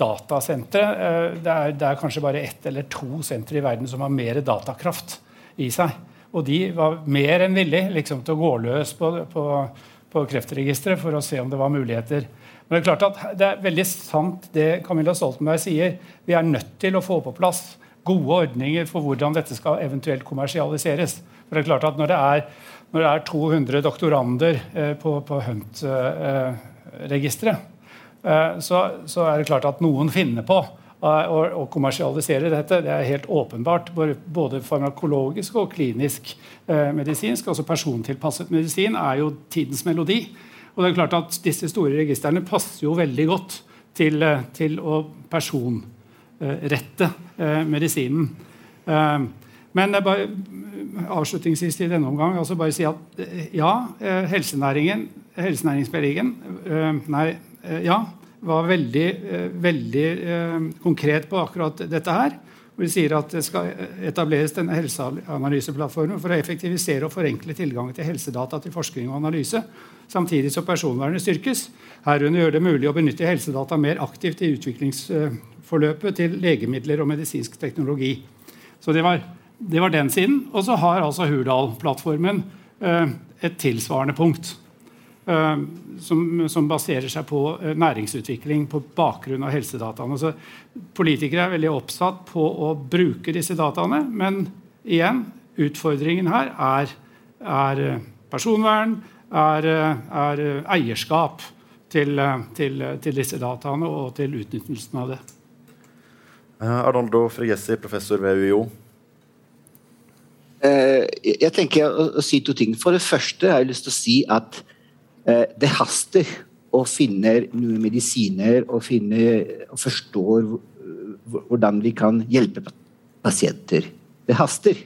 [SPEAKER 7] datasentre. Uh, det, det, er kanskje bare ett eller to sentre i verden som har mer datakraft i seg. Og de var mer enn villige liksom, til å gå løs på, på, på Kreftregisteret for å se om det var muligheter. Men Det er klart at det er veldig sant det Camilla Stoltenberg sier. Vi er nødt til å få på plass gode ordninger for hvordan dette skal eventuelt kommersialiseres. For det er klart at Når det er, når det er 200 doktorander eh, på, på Hunt-registeret, eh, så, så, er det klart at noen finner på eh, å, kommersialisere dette. Det er helt åpenbart. Både farmakologisk og klinisk eh, medisinsk. altså Persontilpasset medisin er jo tidens melodi. Og det er klart at Disse store registrene passer jo veldig godt til, eh, til å personrette eh, medisinen. Eh, men bare, avslutningsvis i denne omgang altså bare si at ja, helsenæringen, helsenæringsmeldingen nei, ja, var veldig, veldig konkret på akkurat dette her. Hvor Vi sier at det skal etableres denne helseanalyseplattformen for å effektivisere og forenkle tilgangen til helsedata til forskning og analyse, samtidig som personvernet styrkes. Herunder gjør det mulig å benytte helsedata mer aktivt i utviklingsforløpet til legemidler og medisinsk teknologi. Så det var, det var den siden. Og så har altså Hurdal-plattformen eh, et tilsvarende punkt. Uh, som, som, baserer seg på uh, næringsutvikling på bakgrunn av helsedataene. Så politikere er veldig oppsatt på å bruke disse dataene, men igjen, utfordringen her er, er personvern, er, er eierskap til, til, til, disse dataene og til utnyttelsen av det.
[SPEAKER 2] Arnoldo Fregessi, professor ved UiO.
[SPEAKER 6] Jeg tenker å, si to ting. For det første har jeg lyst til å si at Eh, det haster å finne nye medisiner og, finne, og forstår hvordan vi kan hjelpe pasienter. Det haster.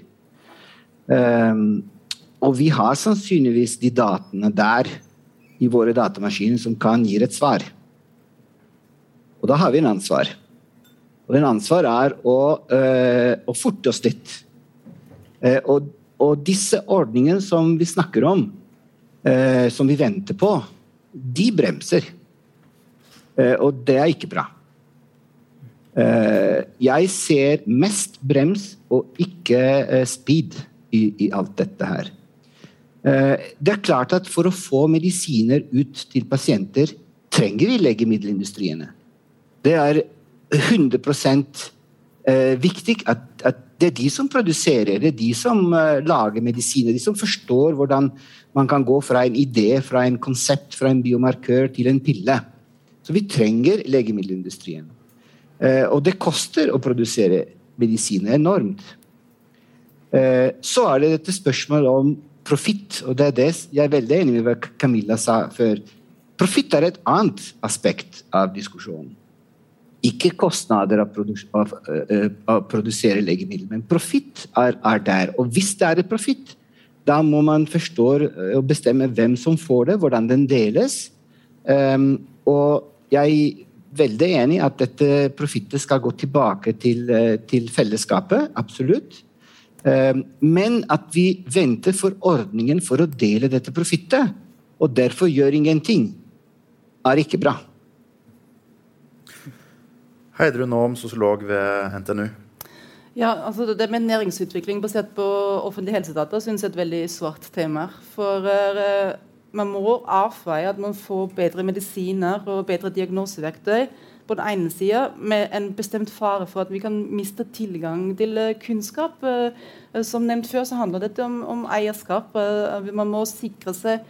[SPEAKER 6] Um, og vi har sannsynligvis de dataene der i våre datamaskiner som kan gi et svar. Og da har vi en ansvar. Og en ansvar er å, å forte oss litt. Uh, og, og, disse ordningene som vi snakker om, eh, som vi venter på, de bremser. Eh, og det er ikke bra. Eh, jeg ser mest brems og ikke eh, speed i, i, alt dette her. Eh, det er klart at for å få medisiner ut til pasienter trenger vi legemiddelindustriene. Det er 100 eh, viktig at, at det er de som produserer, det er de som uh, lager medisiner. De som forstår hvordan man kan gå fra en idé, fra en konsept, fra en biomarkør til en pille. Så vi trenger legemiddelindustrien. Uh, og det koster å produsere medisiner enormt. Uh, så er det dette spørsmålet om profitt, og det er det jeg er veldig enig med hva Camilla sa før. Profitt er et annet aspekt av diskusjonen. Ikke kostnader av, av, uh, av produsere legemidler, men profitt er, er, der. Og hvis det er et profitt, da må man forstå og bestemme hvem som får det, hvordan den deles. Um, og jeg er veldig enig i at dette profittet skal gå tilbake til, til fellesskapet. Absolutt. Um, men at vi venter for ordningen for å dele dette profittet, og derfor gjør ingenting, er ikke bra.
[SPEAKER 2] Heidrun Aam, sosiolog ved NTNU.
[SPEAKER 5] Ja, altså Det med næringsutvikling basert på offentlige helsedata synes jeg er et veldig svart tema. For uh, man må avveie at man får bedre medisiner og bedre diagnoseverktøy på den ene sida, med en bestemt fare for at vi kan miste tilgang til uh, kunnskap. Uh, som nevnt før, så handler dette om, om eierskap. man må sikre seg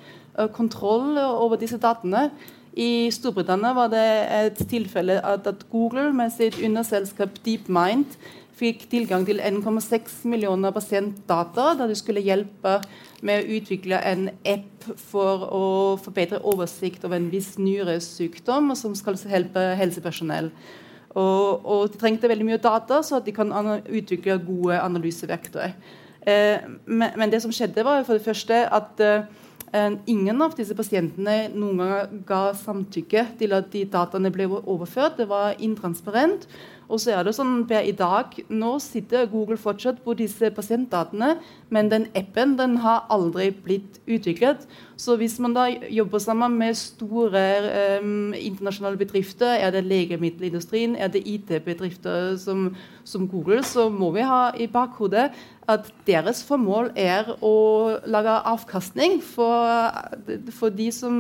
[SPEAKER 5] kontroll over disse datene. I Storbritannia var det et tilfelle at, at Google med sitt underselskap DeepMind fikk tilgang til 1,6 millioner pasientdata da de skulle hjelpe med å utvikle en app for å forbedre oversikt over en viss nyresykdom som skal hjelpe helsepersonell. Og, og, de trengte veldig mye data, så at de kan utvikle gode analyseverktøy. Eh, men, men, det som skjedde, var for det første at eh, ingen av disse pasientene noen gang ga samtykke til at de dataene ble overført. Det var intransparent. Og så er det sånn per i dag Nå sitter Google fortsatt på disse pasientdatene, men den appen den har aldri blitt utviklet. Så hvis man da jobber sammen med store um, internasjonale bedrifter, er det legemiddelindustrien, er det IT-bedrifter som, som, Google, så må vi ha i bakhodet at deres formål er å lage avkastning for, for de som,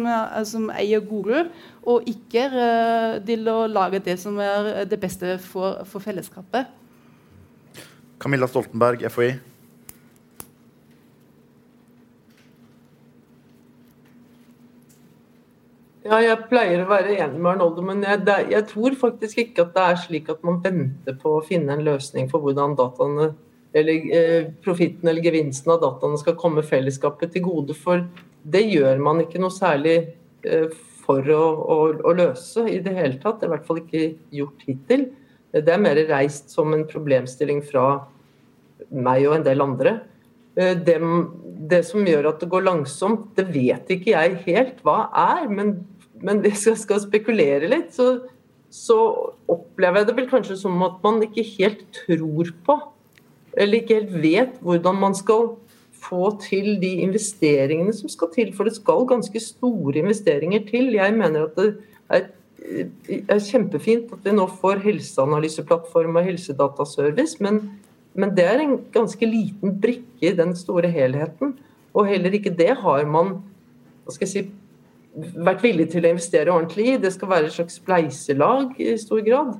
[SPEAKER 5] som, eier Google, og ikke uh, til å lage det som er det beste for, for fellesskapet.
[SPEAKER 2] Camilla Stoltenberg, FHI.
[SPEAKER 4] Ja, jeg pleier å være enig med Arnoldo, men jeg, det, jeg, tror faktisk ikke at det er slik at man venter på å finne en løsning for hvordan dataene, eller eh, profitten eller gevinsten av dataene skal komme fellesskapet til gode. For det gjør man ikke noe særlig eh, for å, å, å, løse i det hele tatt. Det er i hvert fall ikke gjort hittil. Det er mer reist som en problemstilling fra meg og en del andre. Eh, det, det, som gjør at det går langsomt, det vet ikke jeg helt hva er. Men men hvis jeg skal spekulere litt, så, så, opplever jeg det vel kanskje som at man ikke helt tror på, eller ikke helt vet hvordan man skal få til de investeringene som skal til. For det skal ganske store investeringer til. Jeg mener at det er, er kjempefint at vi nå får helseanalyseplattform og helsedataservice, men, men det er en ganske liten brikke i den store helheten. Og heller ikke det har man hva skal jeg si, vært villig til å investere ordentlig i. Det skal være et slags spleiselag i stor grad.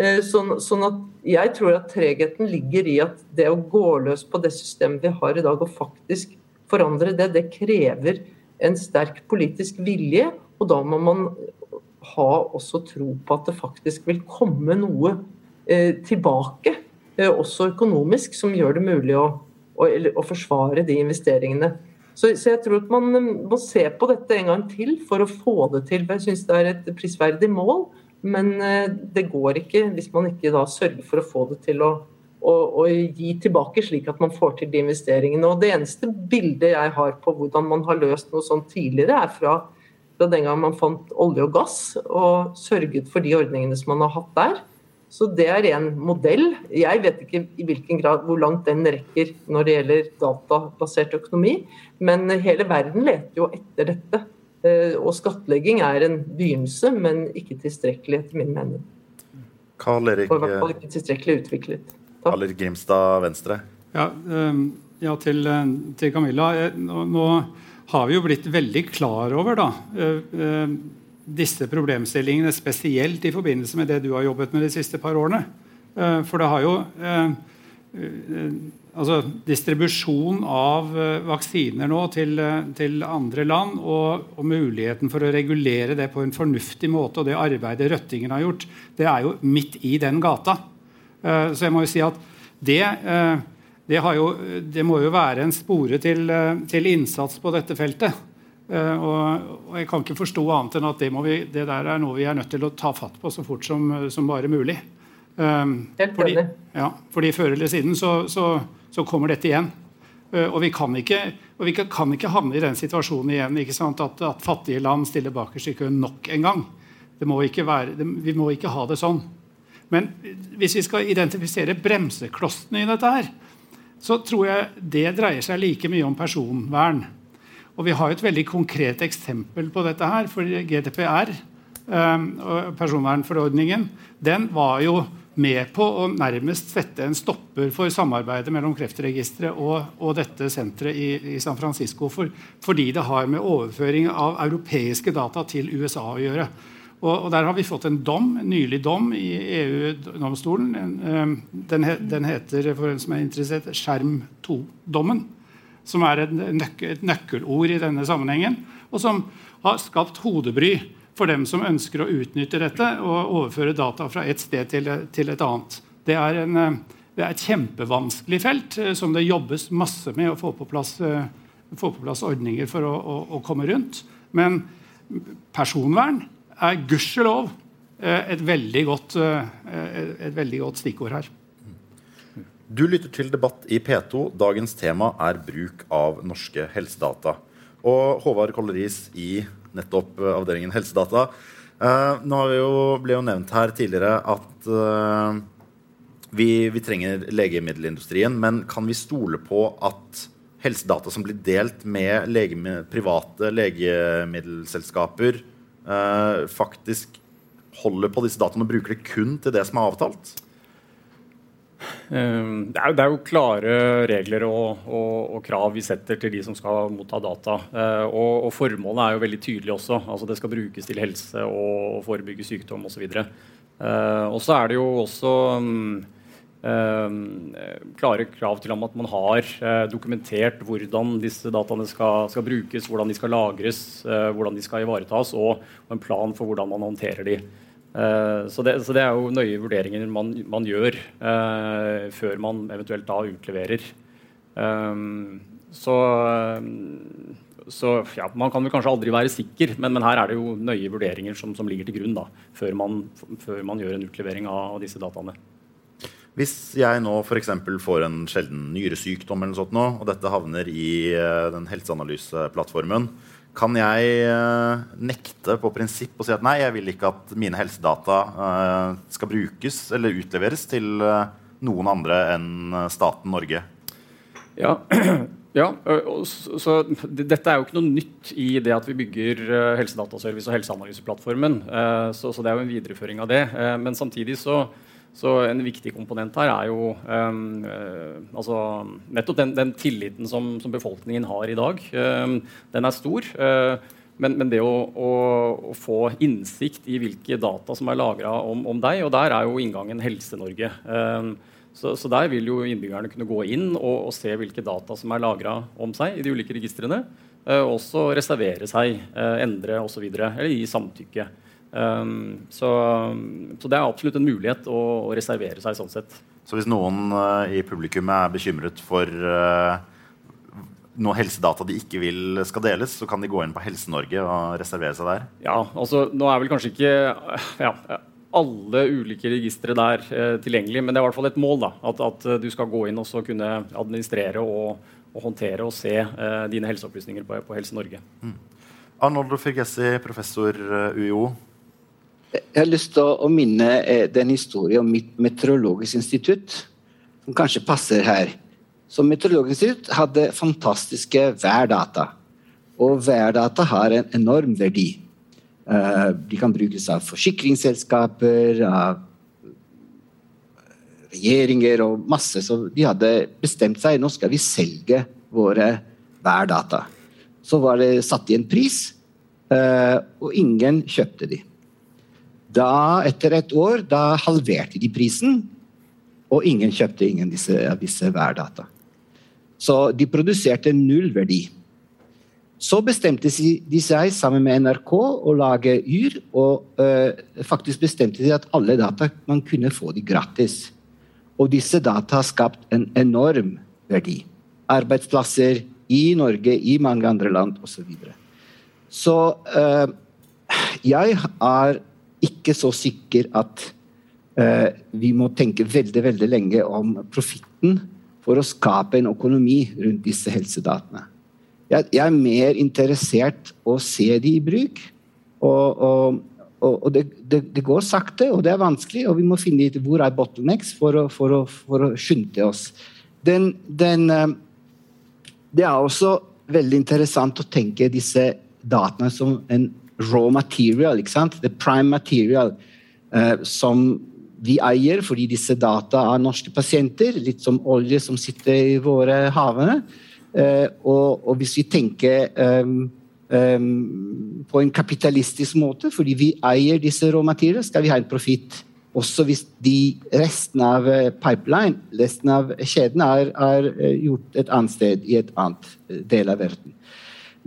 [SPEAKER 4] Eh, sånn, sånn, at jeg tror at tregheten ligger i at det å gå løs på det systemet vi har i dag, og faktisk forandre det, det krever en sterk politisk vilje. Og da må man ha også tro på at det faktisk vil komme noe eh, tilbake, eh, også økonomisk, som gjør det mulig å, å, å forsvare de investeringene. Så, så, jeg tror at man må se på dette en gang til for å få det til. Jeg syns det er et prisverdig mål, men eh, det går ikke hvis man ikke da sørger for å få det til å, å, å gi tilbake, slik at man får til de investeringene. Og Det eneste bildet jeg har på hvordan man har løst noe sånt tidligere, er fra, fra den gang man fant olje og gass og sørget for de ordningene som man har hatt der. Så det er en modell. Jeg vet ikke i hvilken grad hvor langt den rekker når det gjelder databasert økonomi, men hele verden leter jo etter dette. Eh, og skattlegging er en begynnelse, men ikke tilstrekkelig, etter min mening.
[SPEAKER 2] Karl Erik,
[SPEAKER 4] og i hvert fall ikke tilstrekkelig utviklet.
[SPEAKER 2] Karl Erik Grimstad, Venstre.
[SPEAKER 7] Ja, ehm, ja til, eh, til, Camilla. Eh, nå, nå, har vi jo blitt veldig klar over da, disse problemstillingene, spesielt i forbindelse med det du har jobbet med de siste par årene. Eh, for det har jo eh, eh, altså distribusjon av vaksiner nå til, til andre land og, og, muligheten for å regulere det på en fornuftig måte, og det arbeidet Røttingen har gjort, det er jo midt i den gata. Så jeg må jo si at det, det, jo, det må jo være en spore til, til innsats på dette feltet. Uh, og, og, Jeg kan ikke forstå annet enn at det, vi, det, der er noe vi er nødt til å ta fatt på så fort som, som bare mulig. Um, fordi, ja, fordi før eller siden så, så, så kommer dette igjen. Uh, og, vi kan, ikke, og vi kan ikke havne i den situasjonen igjen at, at, fattige land stiller bakerst i køen nok en gang. Det må være, det, vi må ikke ha det sånn. Men hvis vi skal identifisere bremseklossene i dette, her, så tror jeg det dreier seg like mye om personvern og Vi har et veldig konkret eksempel på dette. her, for GDPR, um, personvernforordningen, den var jo med på å nærmest sette en stopper for samarbeidet mellom Kreftregisteret og, og dette senteret i, i, San Francisco. For, fordi det har med overføring av europeiske data til USA å gjøre. Og, og Der har vi fått en dom, en nylig dom i EU-domstolen. Um, den, den, heter for hvem som er interessert, Skjerm 2-dommen som er et, nøk et nøkkelord i denne sammenhengen, og som har skapt hodebry for dem som ønsker å utnytte dette og overføre data fra et sted til, til et annet. Det er, en, eh, det er, et kjempevanskelig felt eh, som det jobbes masse med å få på plass, eh, få på plass ordninger for å, å, å, komme rundt. Men personvern er gudskjelov et, veldig godt, et veldig godt stikkord her.
[SPEAKER 2] Du lytter til debatt i P2. Dagens tema er bruk av norske helsedata. Og Håvard Kolleris i nettopp avdelingen helsedata. Eh, nå jo, ble jo nevnt her tidligere at eh, vi, vi, trenger legemiddelindustrien. Men kan vi stole på at helsedata som blir delt med legeme, private legemiddelselskaper, eh, faktisk holder på disse dataene og bruker det kun til det som er avtalt?
[SPEAKER 3] Ehm, det er, det er, jo klare regler og, og, og, krav vi setter til de som skal motta data. Eh, og, og formålet er jo veldig tydelig også. Altså Det skal brukes til helse og forebygge sykdom osv. Uh, og så er det jo også um, klare krav til at man har uh, dokumentert hvordan disse dataene skal, skal, brukes, hvordan de skal lagres, hvordan de skal ivaretas, og, en plan for hvordan man håndterer de. Så det, så, det, er jo nøye vurderinger man, man gjør før man eventuelt da utleverer. så så ja, Man kan vel kanskje aldri være sikker, men, men, her er det jo nøye vurderinger som, som ligger til grunn da, før man, før man gjør en utlevering av, disse dataene.
[SPEAKER 2] Hvis jeg nå f.eks. får en sjelden nyresykdom, eller noe sånt nå, og dette havner i uh, den helseanalyseplattformen, kan jeg uh, nekte på prinsipp og si at nei, jeg vil ikke at mine helsedata uh, skal brukes eller utleveres til noen andre enn staten Norge?
[SPEAKER 3] Ja, Ja, så Dette er jo ikke noe nytt i det at vi bygger Helsedataservice og Helseanalyseplattformen. Så, så, det er jo en videreføring av det. Men samtidig så, så en viktig komponent her er jo um, altså nettopp den, den tilliten som, som, befolkningen har i dag. Um, den er stor. Uh, men, men, det å, å, å, få innsikt i hvilke data som er lagra om, om, deg, og der er jo inngangen Helse-Norge. Um, så, så, der vil jo innbyggerne kunne gå inn og, og se hvilke data som er lagra om seg i de ulike registrene. Uh, også reservere seg, uh, endre osv. Eller gi samtykke. Um, så, så, det er absolutt en mulighet å, å, reservere seg sånn sett.
[SPEAKER 2] Så hvis noen uh, i publikum er bekymret for uh, noe helsedata de ikke vil skal deles, så kan de gå inn på Helse-Norge og reservere seg der?
[SPEAKER 3] Ja, altså nå er vel kanskje ikke ja, alle ulike registre der uh, tilgjengelig. Men det er i hvert fall et mål. da, At, at eh, du skal gå inn og så kunne administrere og, og håndtere og se eh, dine helseopplysninger på, på Helse Norge. Mm.
[SPEAKER 2] Arnoldo Firgessi, professor eh, UiO.
[SPEAKER 6] Jeg har lyst til å minne eh, den historien om mitt meteorologisk institutt, som kanskje passer her. Så Meteorologisk institutt hadde fantastiske værdata. Og værdata har en enorm verdi. Eh, de kan brukes av forsikringsselskaper, av regjeringer og masse. Så de hadde bestemt seg nå skal vi selge våre værdata. Så var det satt i en pris, eh, og ingen kjøpte de. Da, etter et år, da halverte de prisen, og ingen kjøpte ingen av disse værdata. Så de produserte null verdi. Så bestemte de seg sammen med NRK å lage Yr, og øh, faktisk bestemte de at alle data man kunne få de gratis. Og disse data har skapt en enorm verdi. Arbeidsplasser i Norge, i mange andre land osv. Så, videre. så øh, jeg er ikke så sikker at eh, vi må tenke veldig, veldig lenge om profitten for å skape en økonomi rundt disse helsedatene. Jeg, jeg, er mer interessert å se de i bruk. Og, og, og det, det, det, går sakte, og det er vanskelig, og vi må finne ut hvor er bottlenecks for å, for å, for å skynde oss. Den, den, eh, det er også veldig interessant å tenke disse dataene som en raw material, ikke sant? the prime material, eh, som vi eier fordi disse data er norske pasienter, litt som olje som sitter i våre havene. Eh, og, og, hvis vi tenker um, um, på en kapitalistisk måte, fordi vi eier disse råmateriene, skal vi ha en profitt. Også hvis de resten av eh, pipeline, resten av kjeden, er, er gjort et annet sted i et annet del av verden.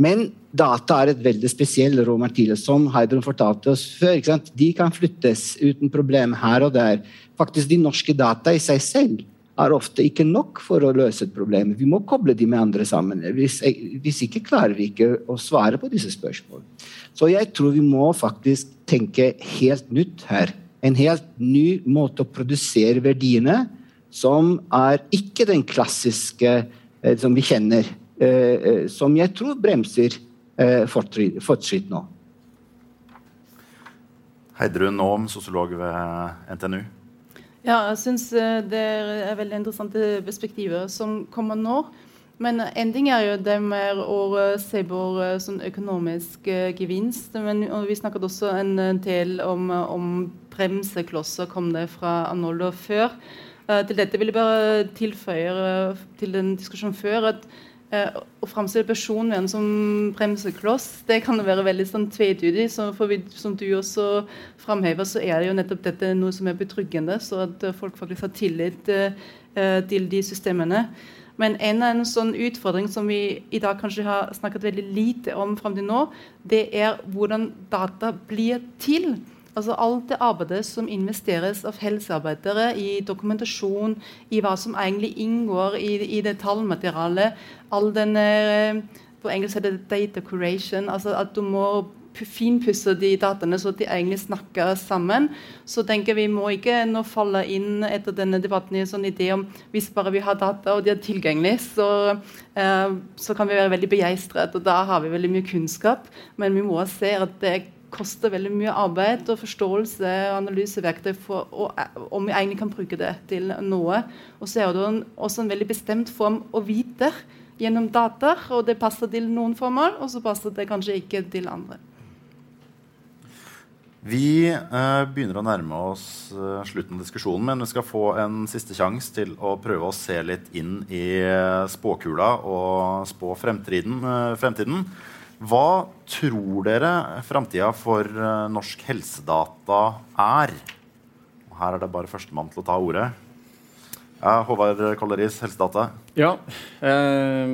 [SPEAKER 6] Men data er et veldig spesielt råmateriale, som Heidrun fortalte oss før. De kan flyttes uten problem her og der. Faktisk De norske data i seg selv er ofte ikke nok for å løse et problem. Vi må koble de med andre sammen. Hvis, hvis ikke klarer vi ikke å svare på disse spørsmålene. Så jeg tror vi må faktisk tenke helt nytt her. En helt ny måte å produsere verdiene som er ikke den klassiske eh, som vi kjenner. Eh, eh, som jeg tror bremser fortskritt nå.
[SPEAKER 2] Heidrun Aam, sosiolog ved NTNU.
[SPEAKER 5] Ja, jeg syns eh, det er veldig interessante perspektiver som kommer nå. Men en ting er jo det med å se på sånn økonomisk gevinst. Men vi snakket også en del om, om bremseklosser, kom det fra Arnoldo før. til dette vil jeg bare tilføye til den diskusjonen før at Eh, å framstille personvern som bremsekloss, det kan være veldig sånn tvetydig. Så for vi, som du også framhever, så er det jo nettopp dette noe som er betryggende, så at eh, folk faktisk har tillit eh, til de systemene. Men en, en sånn utfordring som vi i dag kanskje har snakket veldig lite om fram til nå, det er hvordan data blir til. Altså Alt det arbeidet som investeres av helsearbeidere i dokumentasjon, i hva som egentlig inngår i, i det tallmaterialet, all den eh, På engelsk heter det data curation. altså At du må finpusse de dataene så de egentlig snakker sammen. Så tenker vi må ikke nå falle inn etter denne debatten i en sånn idé om hvis bare vi har data og de er tilgjengelige, så, eh, så kan vi være veldig begeistret. Og da har vi veldig mye kunnskap. Men vi må se at det koster veldig mye arbeid og forståelse og analyseverktøy for og, om vi egentlig kan bruke det til noe. Og så er det også en veldig bestemt form å vite gjennom data, og det passer til noen formål, og så passer det kanskje ikke til andre.
[SPEAKER 2] Vi eh, begynner å nærme oss eh, slutten av diskusjonen, men vi skal få en siste sjanse til å prøve å se litt inn i eh, spåkula og spå fremtiden. Eh, fremtiden. Hva tror dere framtida for uh, norsk helsedata er? Her er det bare førstemann til å ta ordet. Håvard Kolleris, Helsedata.
[SPEAKER 3] Ja. Eh,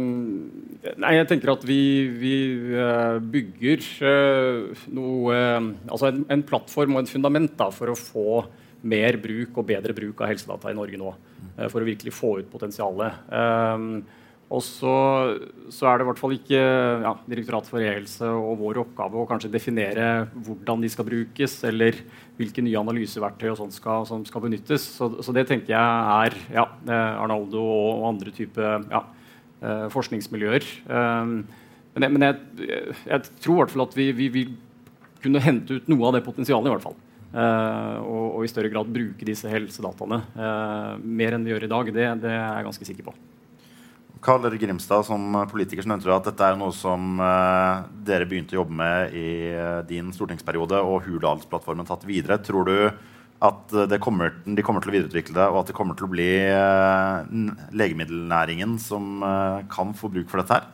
[SPEAKER 3] nei, jeg tenker at vi, vi uh, bygger eh, noe Altså en, en, plattform og et fundament da, for å få mer bruk og bedre bruk av helsedata i Norge nå. for å virkelig få ut potensialet. Og så, så, er det i hvert fall ikke ja, Direktoratet for e-helse og vår oppgave å kanskje definere hvordan de skal brukes, eller hvilke nye analyseverktøy og sånt skal, som skal benyttes. Så, så, det tenker jeg er ja, Arnaldo og, andre type ja, eh, forskningsmiljøer. Um, men, jeg, men jeg, jeg, tror i hvert fall at vi, vi vil kunne hente ut noe av det potensialet. i hvert fall. Uh, og, og, i større grad bruke disse helsedataene uh, mer enn vi gjør i dag. Det, det er jeg ganske sikker på.
[SPEAKER 2] Karl Erik Grimstad, som politiker så nevnte at dette er noe som uh, dere begynte å jobbe med i uh, din stortingsperiode, og Hurdalsplattformen tatt videre. Tror du at kommer, de kommer til å videreutvikle det, og at det kommer til å bli uh, legemiddelnæringen som kan få bruk for dette her?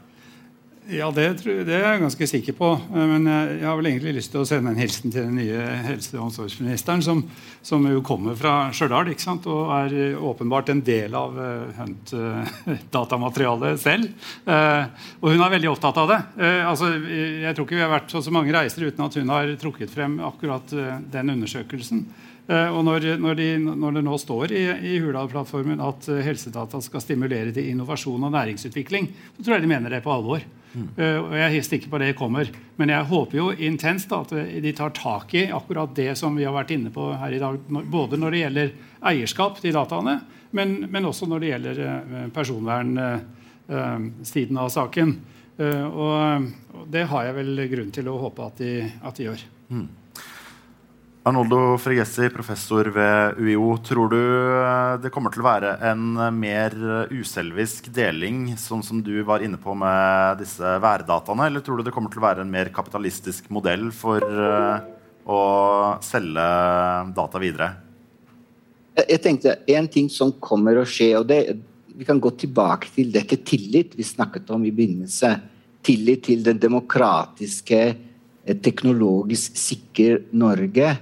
[SPEAKER 7] Ja, det, det, er jeg ganske sikker på. Eh, men jeg, har vel egentlig lyst til å sende en hilsen til den nye helse- og omsorgsministeren, som, som jo kommer fra Stjørdal og er åpenbart en del av Hunt-datamaterialet selv. Og hun er veldig opptatt av det. Altså, jeg tror ikke vi har vært så, så mange reiser uten at hun har trukket frem akkurat den undersøkelsen. og når, når, de, når, det nå står i, i Hurdal-plattformen at helsedata skal stimulere til innovasjon og næringsutvikling, så tror jeg de mener det på alvor. Uh, og Jeg er helt sikker på det kommer. Men jeg håper jo intenst at de tar tak i akkurat det som vi har vært inne på her i dag. Både når det gjelder eierskap til dataene, men, men også når det gjelder uh, personvernsiden av saken. Og, det har jeg vel grunn til å håpe at de, at de gjør. Mm.
[SPEAKER 2] Arnoldo Fregessi, professor ved UiO. Tror du eh, det kommer til å være en eh, mer eh, uselvisk deling, sånn som du var inne på med disse værdataene, eller tror du det kommer til å være en mer kapitalistisk modell for å selge data videre?
[SPEAKER 6] Jeg tenkte En ting som kommer å skje, og det, vi kan gå tilbake til dette tillit vi snakket om i begynnelse. Tillit til den demokratiske, teknologisk sikre Norge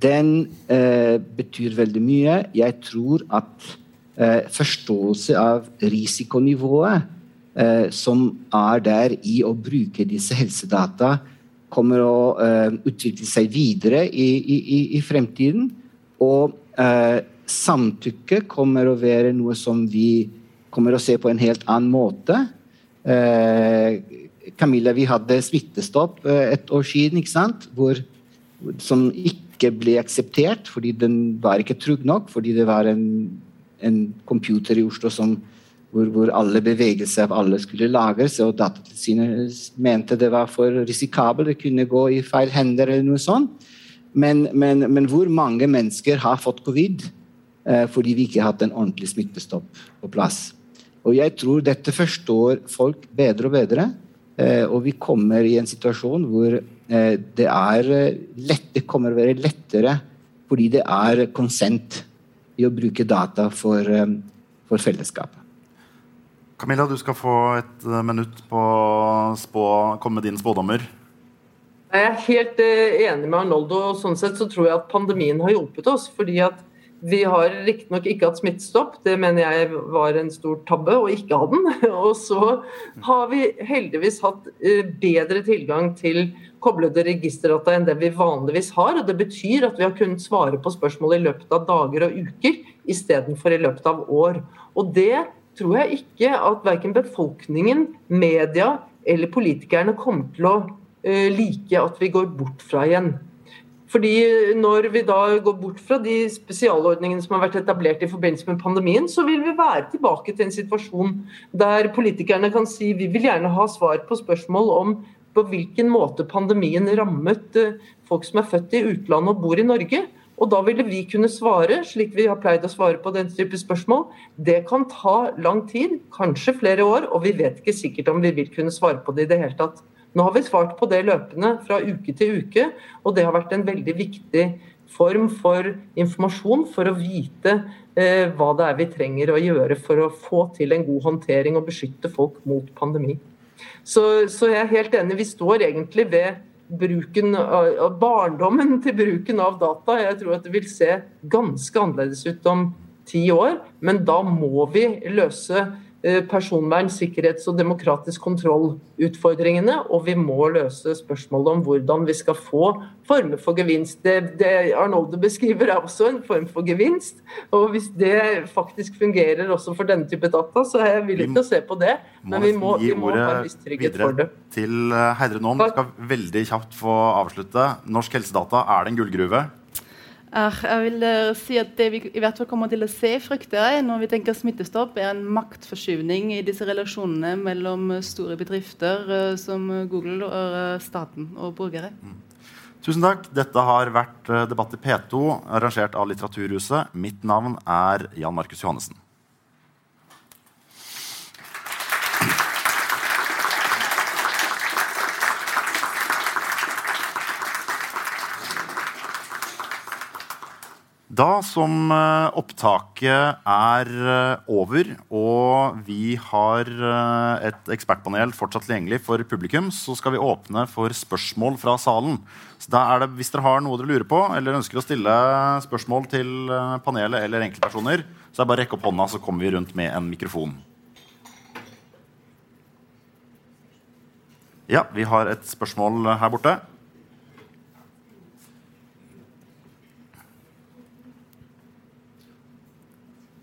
[SPEAKER 6] den eh, betyr veldig mye. Jeg tror at eh, forståelse av risikonivået som er der i å bruke disse helsedata, kommer å utvikle seg videre i, i, i fremtiden. Og samtykke kommer å være noe som vi kommer å se på en helt annen måte. Camilla, vi hadde smittestopp et år siden, ikke sant? hvor som ikke ble akseptert fordi den var ikke trygg nok. Fordi det var en, en computer i Oslo som, hvor, hvor, alle bevegelser av alle skulle lagres, og Datatilsynet mente det var for risikabelt, det kunne gå i feil hender eller noe sånt. Men, men, men hvor mange mennesker har fått covid eh, fordi vi ikke har hatt en ordentlig smittestopp på plass? Og jeg tror dette forstår folk bedre og bedre. Eh, og vi kommer i en situasjon hvor det er lett, det kommer å være lettere fordi det er konsent i å bruke data for, for fellesskapet.
[SPEAKER 2] Camilla, du skal få et minutt på å spå, komme med dine spådommer.
[SPEAKER 4] Jeg er helt enig med Arnoldo. og sånn sett så tror jeg at pandemien har hjulpet oss. fordi at vi har riktignok ikke hatt smittestopp, det mener jeg var en stor tabbe å ikke ha den. Og så har vi heldigvis hatt eh, bedre tilgang til koblede registerdata enn det vi vanligvis har. og Det betyr at vi har kunnet svare på spørsmål i løpet av dager og uker istedenfor i løpet av år. Og det tror jeg ikke at verken befolkningen, media eller politikerne kommer til å eh, like at vi går bort fra igjen. Fordi Når vi da går bort fra de spesialordningene som har vært etablert i forbindelse med pandemien, så vil vi være tilbake til en situasjon der politikerne kan si vi vil gjerne ha svar på spørsmål om på hvilken måte pandemien rammet eh, folk som er født i utlandet og bor i Norge. Og da ville vi kunne svare, slik vi har pleid å svare på den type spørsmål. Det kan ta lang tid, kanskje flere år, og vi vet ikke sikkert om vi vil kunne svare på det i det hele tatt. Nå har vi svart på det løpende fra uke til uke, og det har vært en veldig viktig form for informasjon for å vite eh, hva det er vi trenger å gjøre for å få til en god håndtering og beskytte folk mot pandemi. Så, så jeg er helt enig, vi står egentlig ved bruken av barndommen til bruken av data. Jeg tror at det vil se ganske annerledes ut om ti år, men da må vi løse personvern, sikkerhets- og demokratisk kontroll-utfordringene. Og vi må løse spørsmålet om hvordan vi skal få former for gevinst. Det, det Arnolde beskriver er også en form for gevinst. Og hvis det faktisk fungerer også for denne type data, så er jeg villig til å se på det. Men vi må, vi må ha en viss trygghet for det.
[SPEAKER 2] Til Heidre Heidre Nåm, skal veldig kjapt få avslutte. Norsk helsedata, er det en gullgruve?
[SPEAKER 5] Jeg vil eh, si at Det vi i hvert fall kommer til å se, frykter jeg, når vi tenker smittestopp, er en maktforskyvning i disse relasjonene mellom store bedrifter eh, som Google og eh, staten og borgere. Mm.
[SPEAKER 2] Tusen takk. Dette har vært Debatt i P2, arrangert av Litteraturhuset. Mitt navn er Jan Markus Johannessen. Da som eh, opptaket er eh, over, og vi har eh, et ekspertpanel fortsatt tilgjengelig for publikum, så skal vi åpne for spørsmål fra salen. Så da er det, Hvis dere har noe dere lurer på, eller ønsker å stille spørsmål til panelet eller enkeltpersoner, så er det bare å rekke opp hånda, så kommer vi rundt med en mikrofon. Ja, vi har et spørsmål her borte.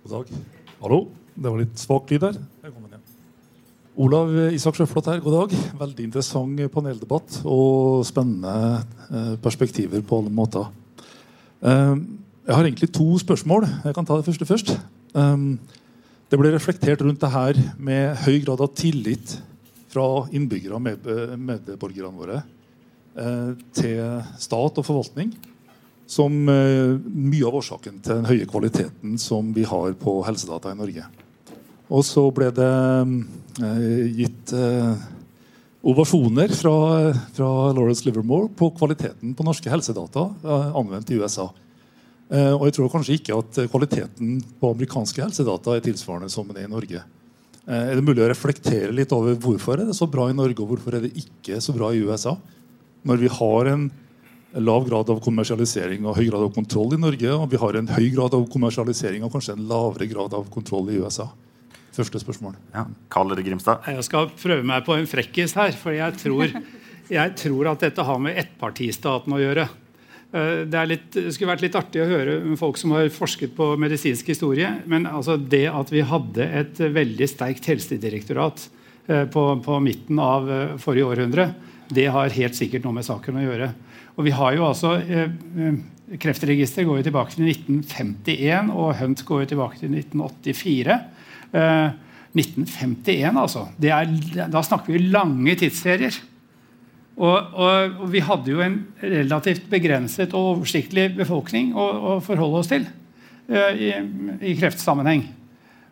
[SPEAKER 8] God dag. Hallo. Det var litt svak lyd der. Velkommen igjen. Olav Isak Sjøflot her, god dag. Veldig interessant paneldebatt og spennende eh, perspektiver på alle måter. Eh, jeg har egentlig to spørsmål. Jeg kan ta det første først. Eh, det ble reflektert rundt det her med høy grad av tillit fra innbyggere og medborgerne våre til stat og forvaltning som eh, mye av årsaken til den høye kvaliteten som vi har på helsedata i Norge. Og så ble det eh, gitt eh, ovasjoner fra, fra, Lawrence Livermore på kvaliteten på norske helsedata anvendt i USA. Og jeg tror kanskje ikke at kvaliteten på amerikanske helsedata er tilsvarende som den er i Norge. Er det mulig å reflektere litt over hvorfor er det så bra i Norge, og hvorfor er det ikke så bra i USA? Når vi har en lav grad av kommersialisering og høy grad av kontroll i Norge. Og vi har en høy grad av kommersialisering og kanskje en lavere grad av kontroll i USA. Første spørsmål.
[SPEAKER 2] Ja. Karl Grimstad?
[SPEAKER 7] Jeg skal prøve meg på en frekkis her. For jeg tror, jeg tror at dette har med ettpartistaten å gjøre. Eh, det, litt, det, skulle vært litt artig å høre folk som har forsket på medisinsk historie. Men altså det at vi hadde et veldig sterkt helsedirektorat eh, på, på midten av eh, forrige århundre, det har helt sikkert noe med saken å gjøre. Og vi har jo altså eh, eh Kreftregisteret går jo tilbake til 1951, og Hunt går jo tilbake til 1984. Eh, 1951, altså. Er, da snakker vi lange tidsserier. Og, og, og, vi hadde jo en relativt begrenset og oversiktlig befolkning å, å forholde oss til eh, i, i, kreftsammenheng.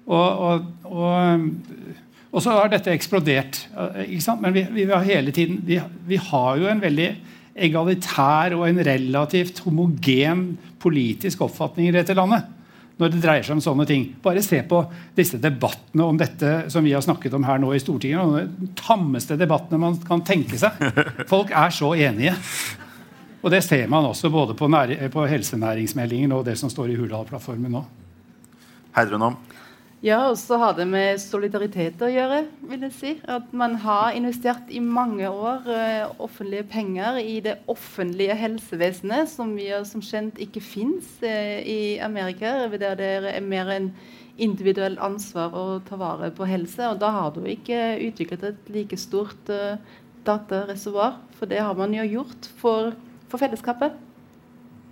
[SPEAKER 7] Og, og, så har dette eksplodert. Men vi, vi, har hele tiden vi, vi, har jo en veldig egalitær og en relativt homogen politisk oppfatning i dette landet. Når det dreier seg om sånne ting. Bare se på disse debattene om dette som vi har snakket om her nå i Stortinget. De tammeste debattene man kan tenke seg. Folk er så enige. Og det ser man også både på, på helsenæringsmeldingen og det som står i Hurdalsplattformen nå.
[SPEAKER 2] Heidrun om.
[SPEAKER 5] Ja, og så har det med solidaritet å gjøre. vil jeg si. At man har investert i mange år uh, offentlige penger i det offentlige helsevesenet, som vi som kjent ikke fins uh, i Amerika, der det er mer en individuelt ansvar å ta vare på helse. Og da har du ikke utviklet et like stort uh, datareservoar, for det har man jo gjort for, for fellesskapet.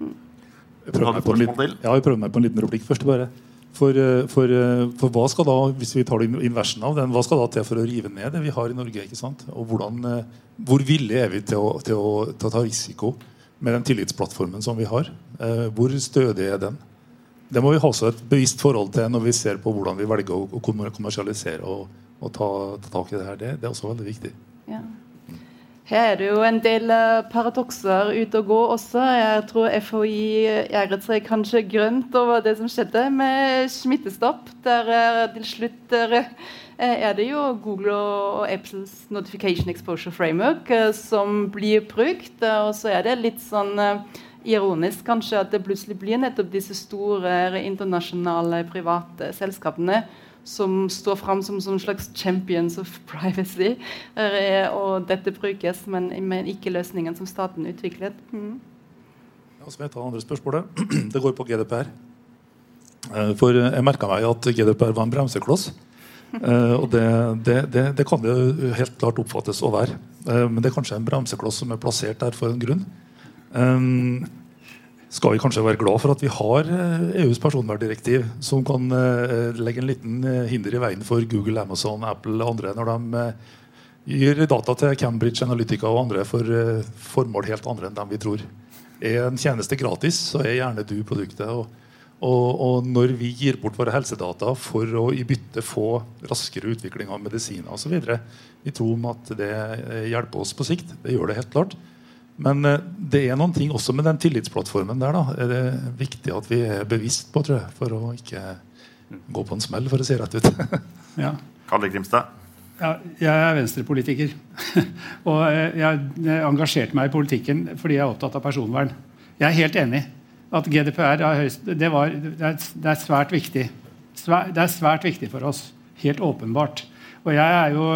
[SPEAKER 8] Mm. Jeg prøver meg på en liten, ja, jeg prøver meg på en liten replikk først. bare. For, eh, for, eh, for, hva skal da hvis vi tar inversen av den, hva skal da til for å rive ned det vi har i Norge? ikke sant? Og hvordan, eh, Hvor villige er vi til å, til, å, til å, ta risiko med den tillitsplattformen som vi har? Hvor stødig er den? Det må vi ha også et bevisst forhold til når vi ser på hvordan vi velger å, kommersialisere og, og ta, ta, tak i det her. Det, det er også veldig viktig.
[SPEAKER 5] Ja. Her er det jo en del uh, paradokser ute og gå også. Jeg tror FHI erret seg kanskje grønt over det som skjedde med smittestopp. Der uh, til slutt uh, er det jo Google og Apples Notification Exposure Framework som blir brukt. og så er det litt sånn ironisk kanskje at det plutselig blir nettopp disse store internasjonale private selskapene som står fram som, som slags champions of privacy. Og dette brukes, men, men ikke løsningen som staten utviklet. Mm.
[SPEAKER 8] Ja, så jeg ta andre spørsmålet. Det går på GDPR. Eh, for jeg merka meg at GDPR var en bremsekloss. Eh, og det, det, det, det, kan det helt klart oppfattes å være. Eh, men det er kanskje en bremsekloss som er plassert der for en grunn skal vi kanskje være glad for at vi har EUs eh, e personverndirektiv, som kan eh, legge en liten eh, hinder i veien for Google, Amazon, Apple og andre når de gir data til Cambridge Analytica og andre for formål helt andre enn dem vi tror. Er en tjeneste gratis, så er gjerne du produktet. Og, og, og når vi gir bort våre helsedata for å i bytte få raskere utvikling av medisiner osv., vi tror om at det hjelper oss på sikt. Det gjør det helt klart. Men eh, det er noen ting også med den tillitsplattformen der. da, er det viktig at vi er bevisst på, tror jeg, for å ikke gå på en smell, for å si rett ut.
[SPEAKER 2] ja. Kalle Grimstad?
[SPEAKER 7] Ja, jeg er venstrepolitiker. og jeg, jeg engasjerte meg i politikken fordi jeg er opptatt av personvern. Jeg er helt enig at GDPR er, høyst, det var, det er, det er svært viktig. det er svært viktig for oss. Helt åpenbart. Og jeg er jo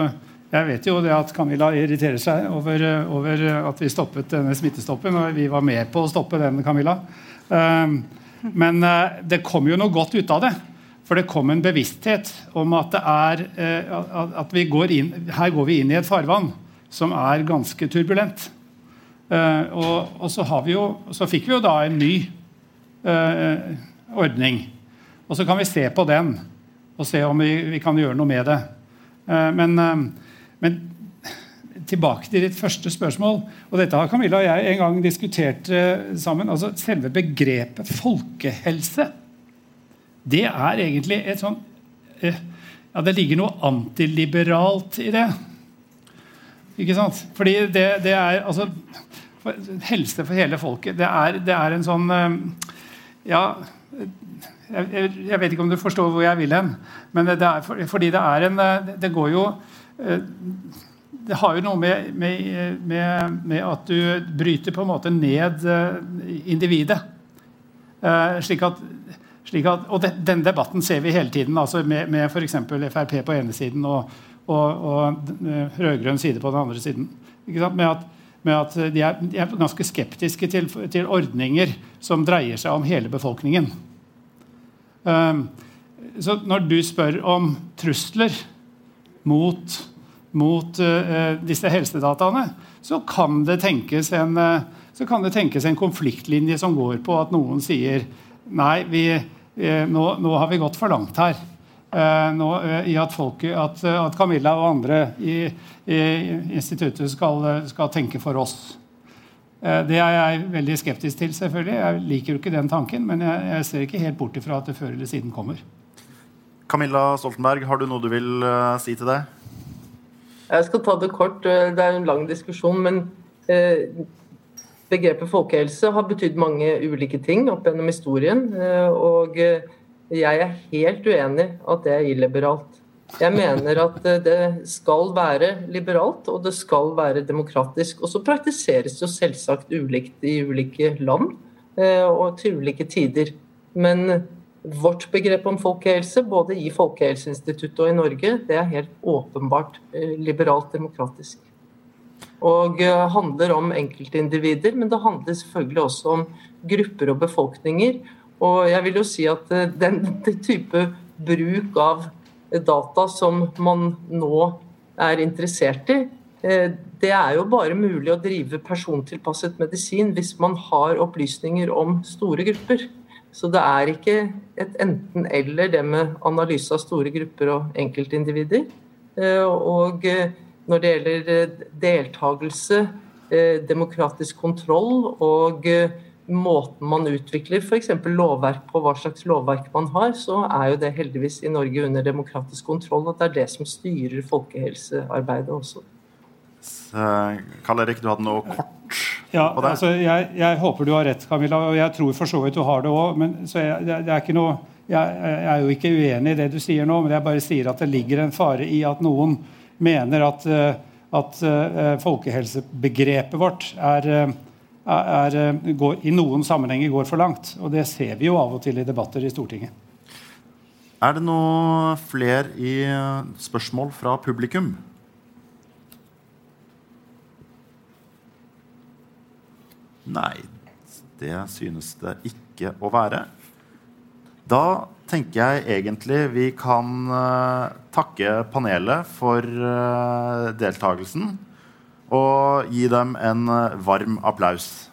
[SPEAKER 7] jeg vet jo det at Camilla irriterer seg over, over, at vi stoppet denne smittestoppen. Og vi var med på å stoppe den, Camilla. Um, men uh, det kom jo noe godt ut av det. For det kom en bevissthet om at det er uh, at vi går inn, Her går vi inn i et farvann som er ganske turbulent. Uh, og, og så, jo, så, fikk vi jo da en ny ordning. Og så kan vi se på den og se om vi, vi kan gjøre noe med det. men men tilbake til ditt første spørsmål. og Dette har Camilla og jeg en gang diskutert uh, sammen. altså Selve begrepet folkehelse det er egentlig et sånn uh, Ja, det ligger noe antiliberalt i det. Ikke sant? Fordi det, det er altså for, Helse for hele folket. Det er, det er en sånn uh, Ja jeg, jeg, vet ikke om du forstår hvor jeg vil hen. Men det, er for, fordi det er en Det går jo Eh, det har jo noe med, med, med, med, at du bryter på en måte ned eh, individet. Eh, slik at, slik at, og den debatten ser vi hele tiden, altså med, med f.eks. Frp på ene siden og, og, og rød-grønn side på den andre siden. Med at, med at de, er, de, er, ganske skeptiske til, til, ordninger som dreier seg om hele befolkningen. så når du spør om trusler mot, mot uh, disse helsedataene, så kan, det tenkes en, uh, så kan det tenkes en konfliktlinje som går på at noen sier nei, vi, uh, nå, nå, har vi gått for langt her. Nå, I at, folk, at, at, Camilla og andre i, i instituttet skal, skal, tenke for oss. Det er jeg veldig skeptisk til. selvfølgelig. Jeg liker jo ikke den tanken, men jeg, jeg ser ikke helt bort ifra at det før eller siden kommer.
[SPEAKER 2] Camilla Stoltenberg, har du noe du vil uh, si til det?
[SPEAKER 4] Jeg skal ta det kort. Det er en lang diskusjon. Men eh, begrepet folkehelse har betydd mange ulike ting opp gjennom historien. Eh, og jeg er helt uenig at det er illiberalt. Jeg mener at det skal være liberalt, og det skal være demokratisk. Og så praktiseres det jo selvsagt ulikt i ulike land og til ulike tider. Men vårt begrep om folkehelse, både i Folkehelseinstituttet og i Norge, det er helt åpenbart eh, liberalt demokratisk. Og eh, handler om enkeltindivider, men det handler selvfølgelig også om grupper og befolkninger. Og jeg vil jo si at eh, den, den type bruk av data som man nå er interessert i, det er jo bare mulig å drive persontilpasset medisin hvis man har opplysninger om store grupper. Så det er ikke et enten-eller, det med analyse av store grupper og enkeltindivider. Eh, og eh, når det gjelder eh, deltakelse, demokratisk kontroll og måten man utvikler f.eks. lovverk på, hva slags lovverk man har, så er jo det heldigvis i Norge under demokratisk kontroll. At det er det som styrer folkehelsearbeidet også.
[SPEAKER 2] Karl Erik, du hadde noe kort
[SPEAKER 7] ja? Altså, jeg, jeg, håper du har rett, Camilla, og jeg tror for så vidt du har det òg. Jeg, det, det er noe jeg, jeg, er jo ikke uenig i det du sier nå, men jeg bare sier at det ligger en fare i at noen mener at, eh, at uh, folkehelsebegrepet vårt er, eh, er, er, går, i noen sammenhenger går for langt. Og det ser vi jo av og til i debatter i Stortinget.
[SPEAKER 2] Er det noe flere i spørsmål fra publikum? Nei, det synes det ikke å være. Da tenker jeg egentlig vi kan uh, takke panelet for uh, deltakelsen og gi dem en uh, varm applaus.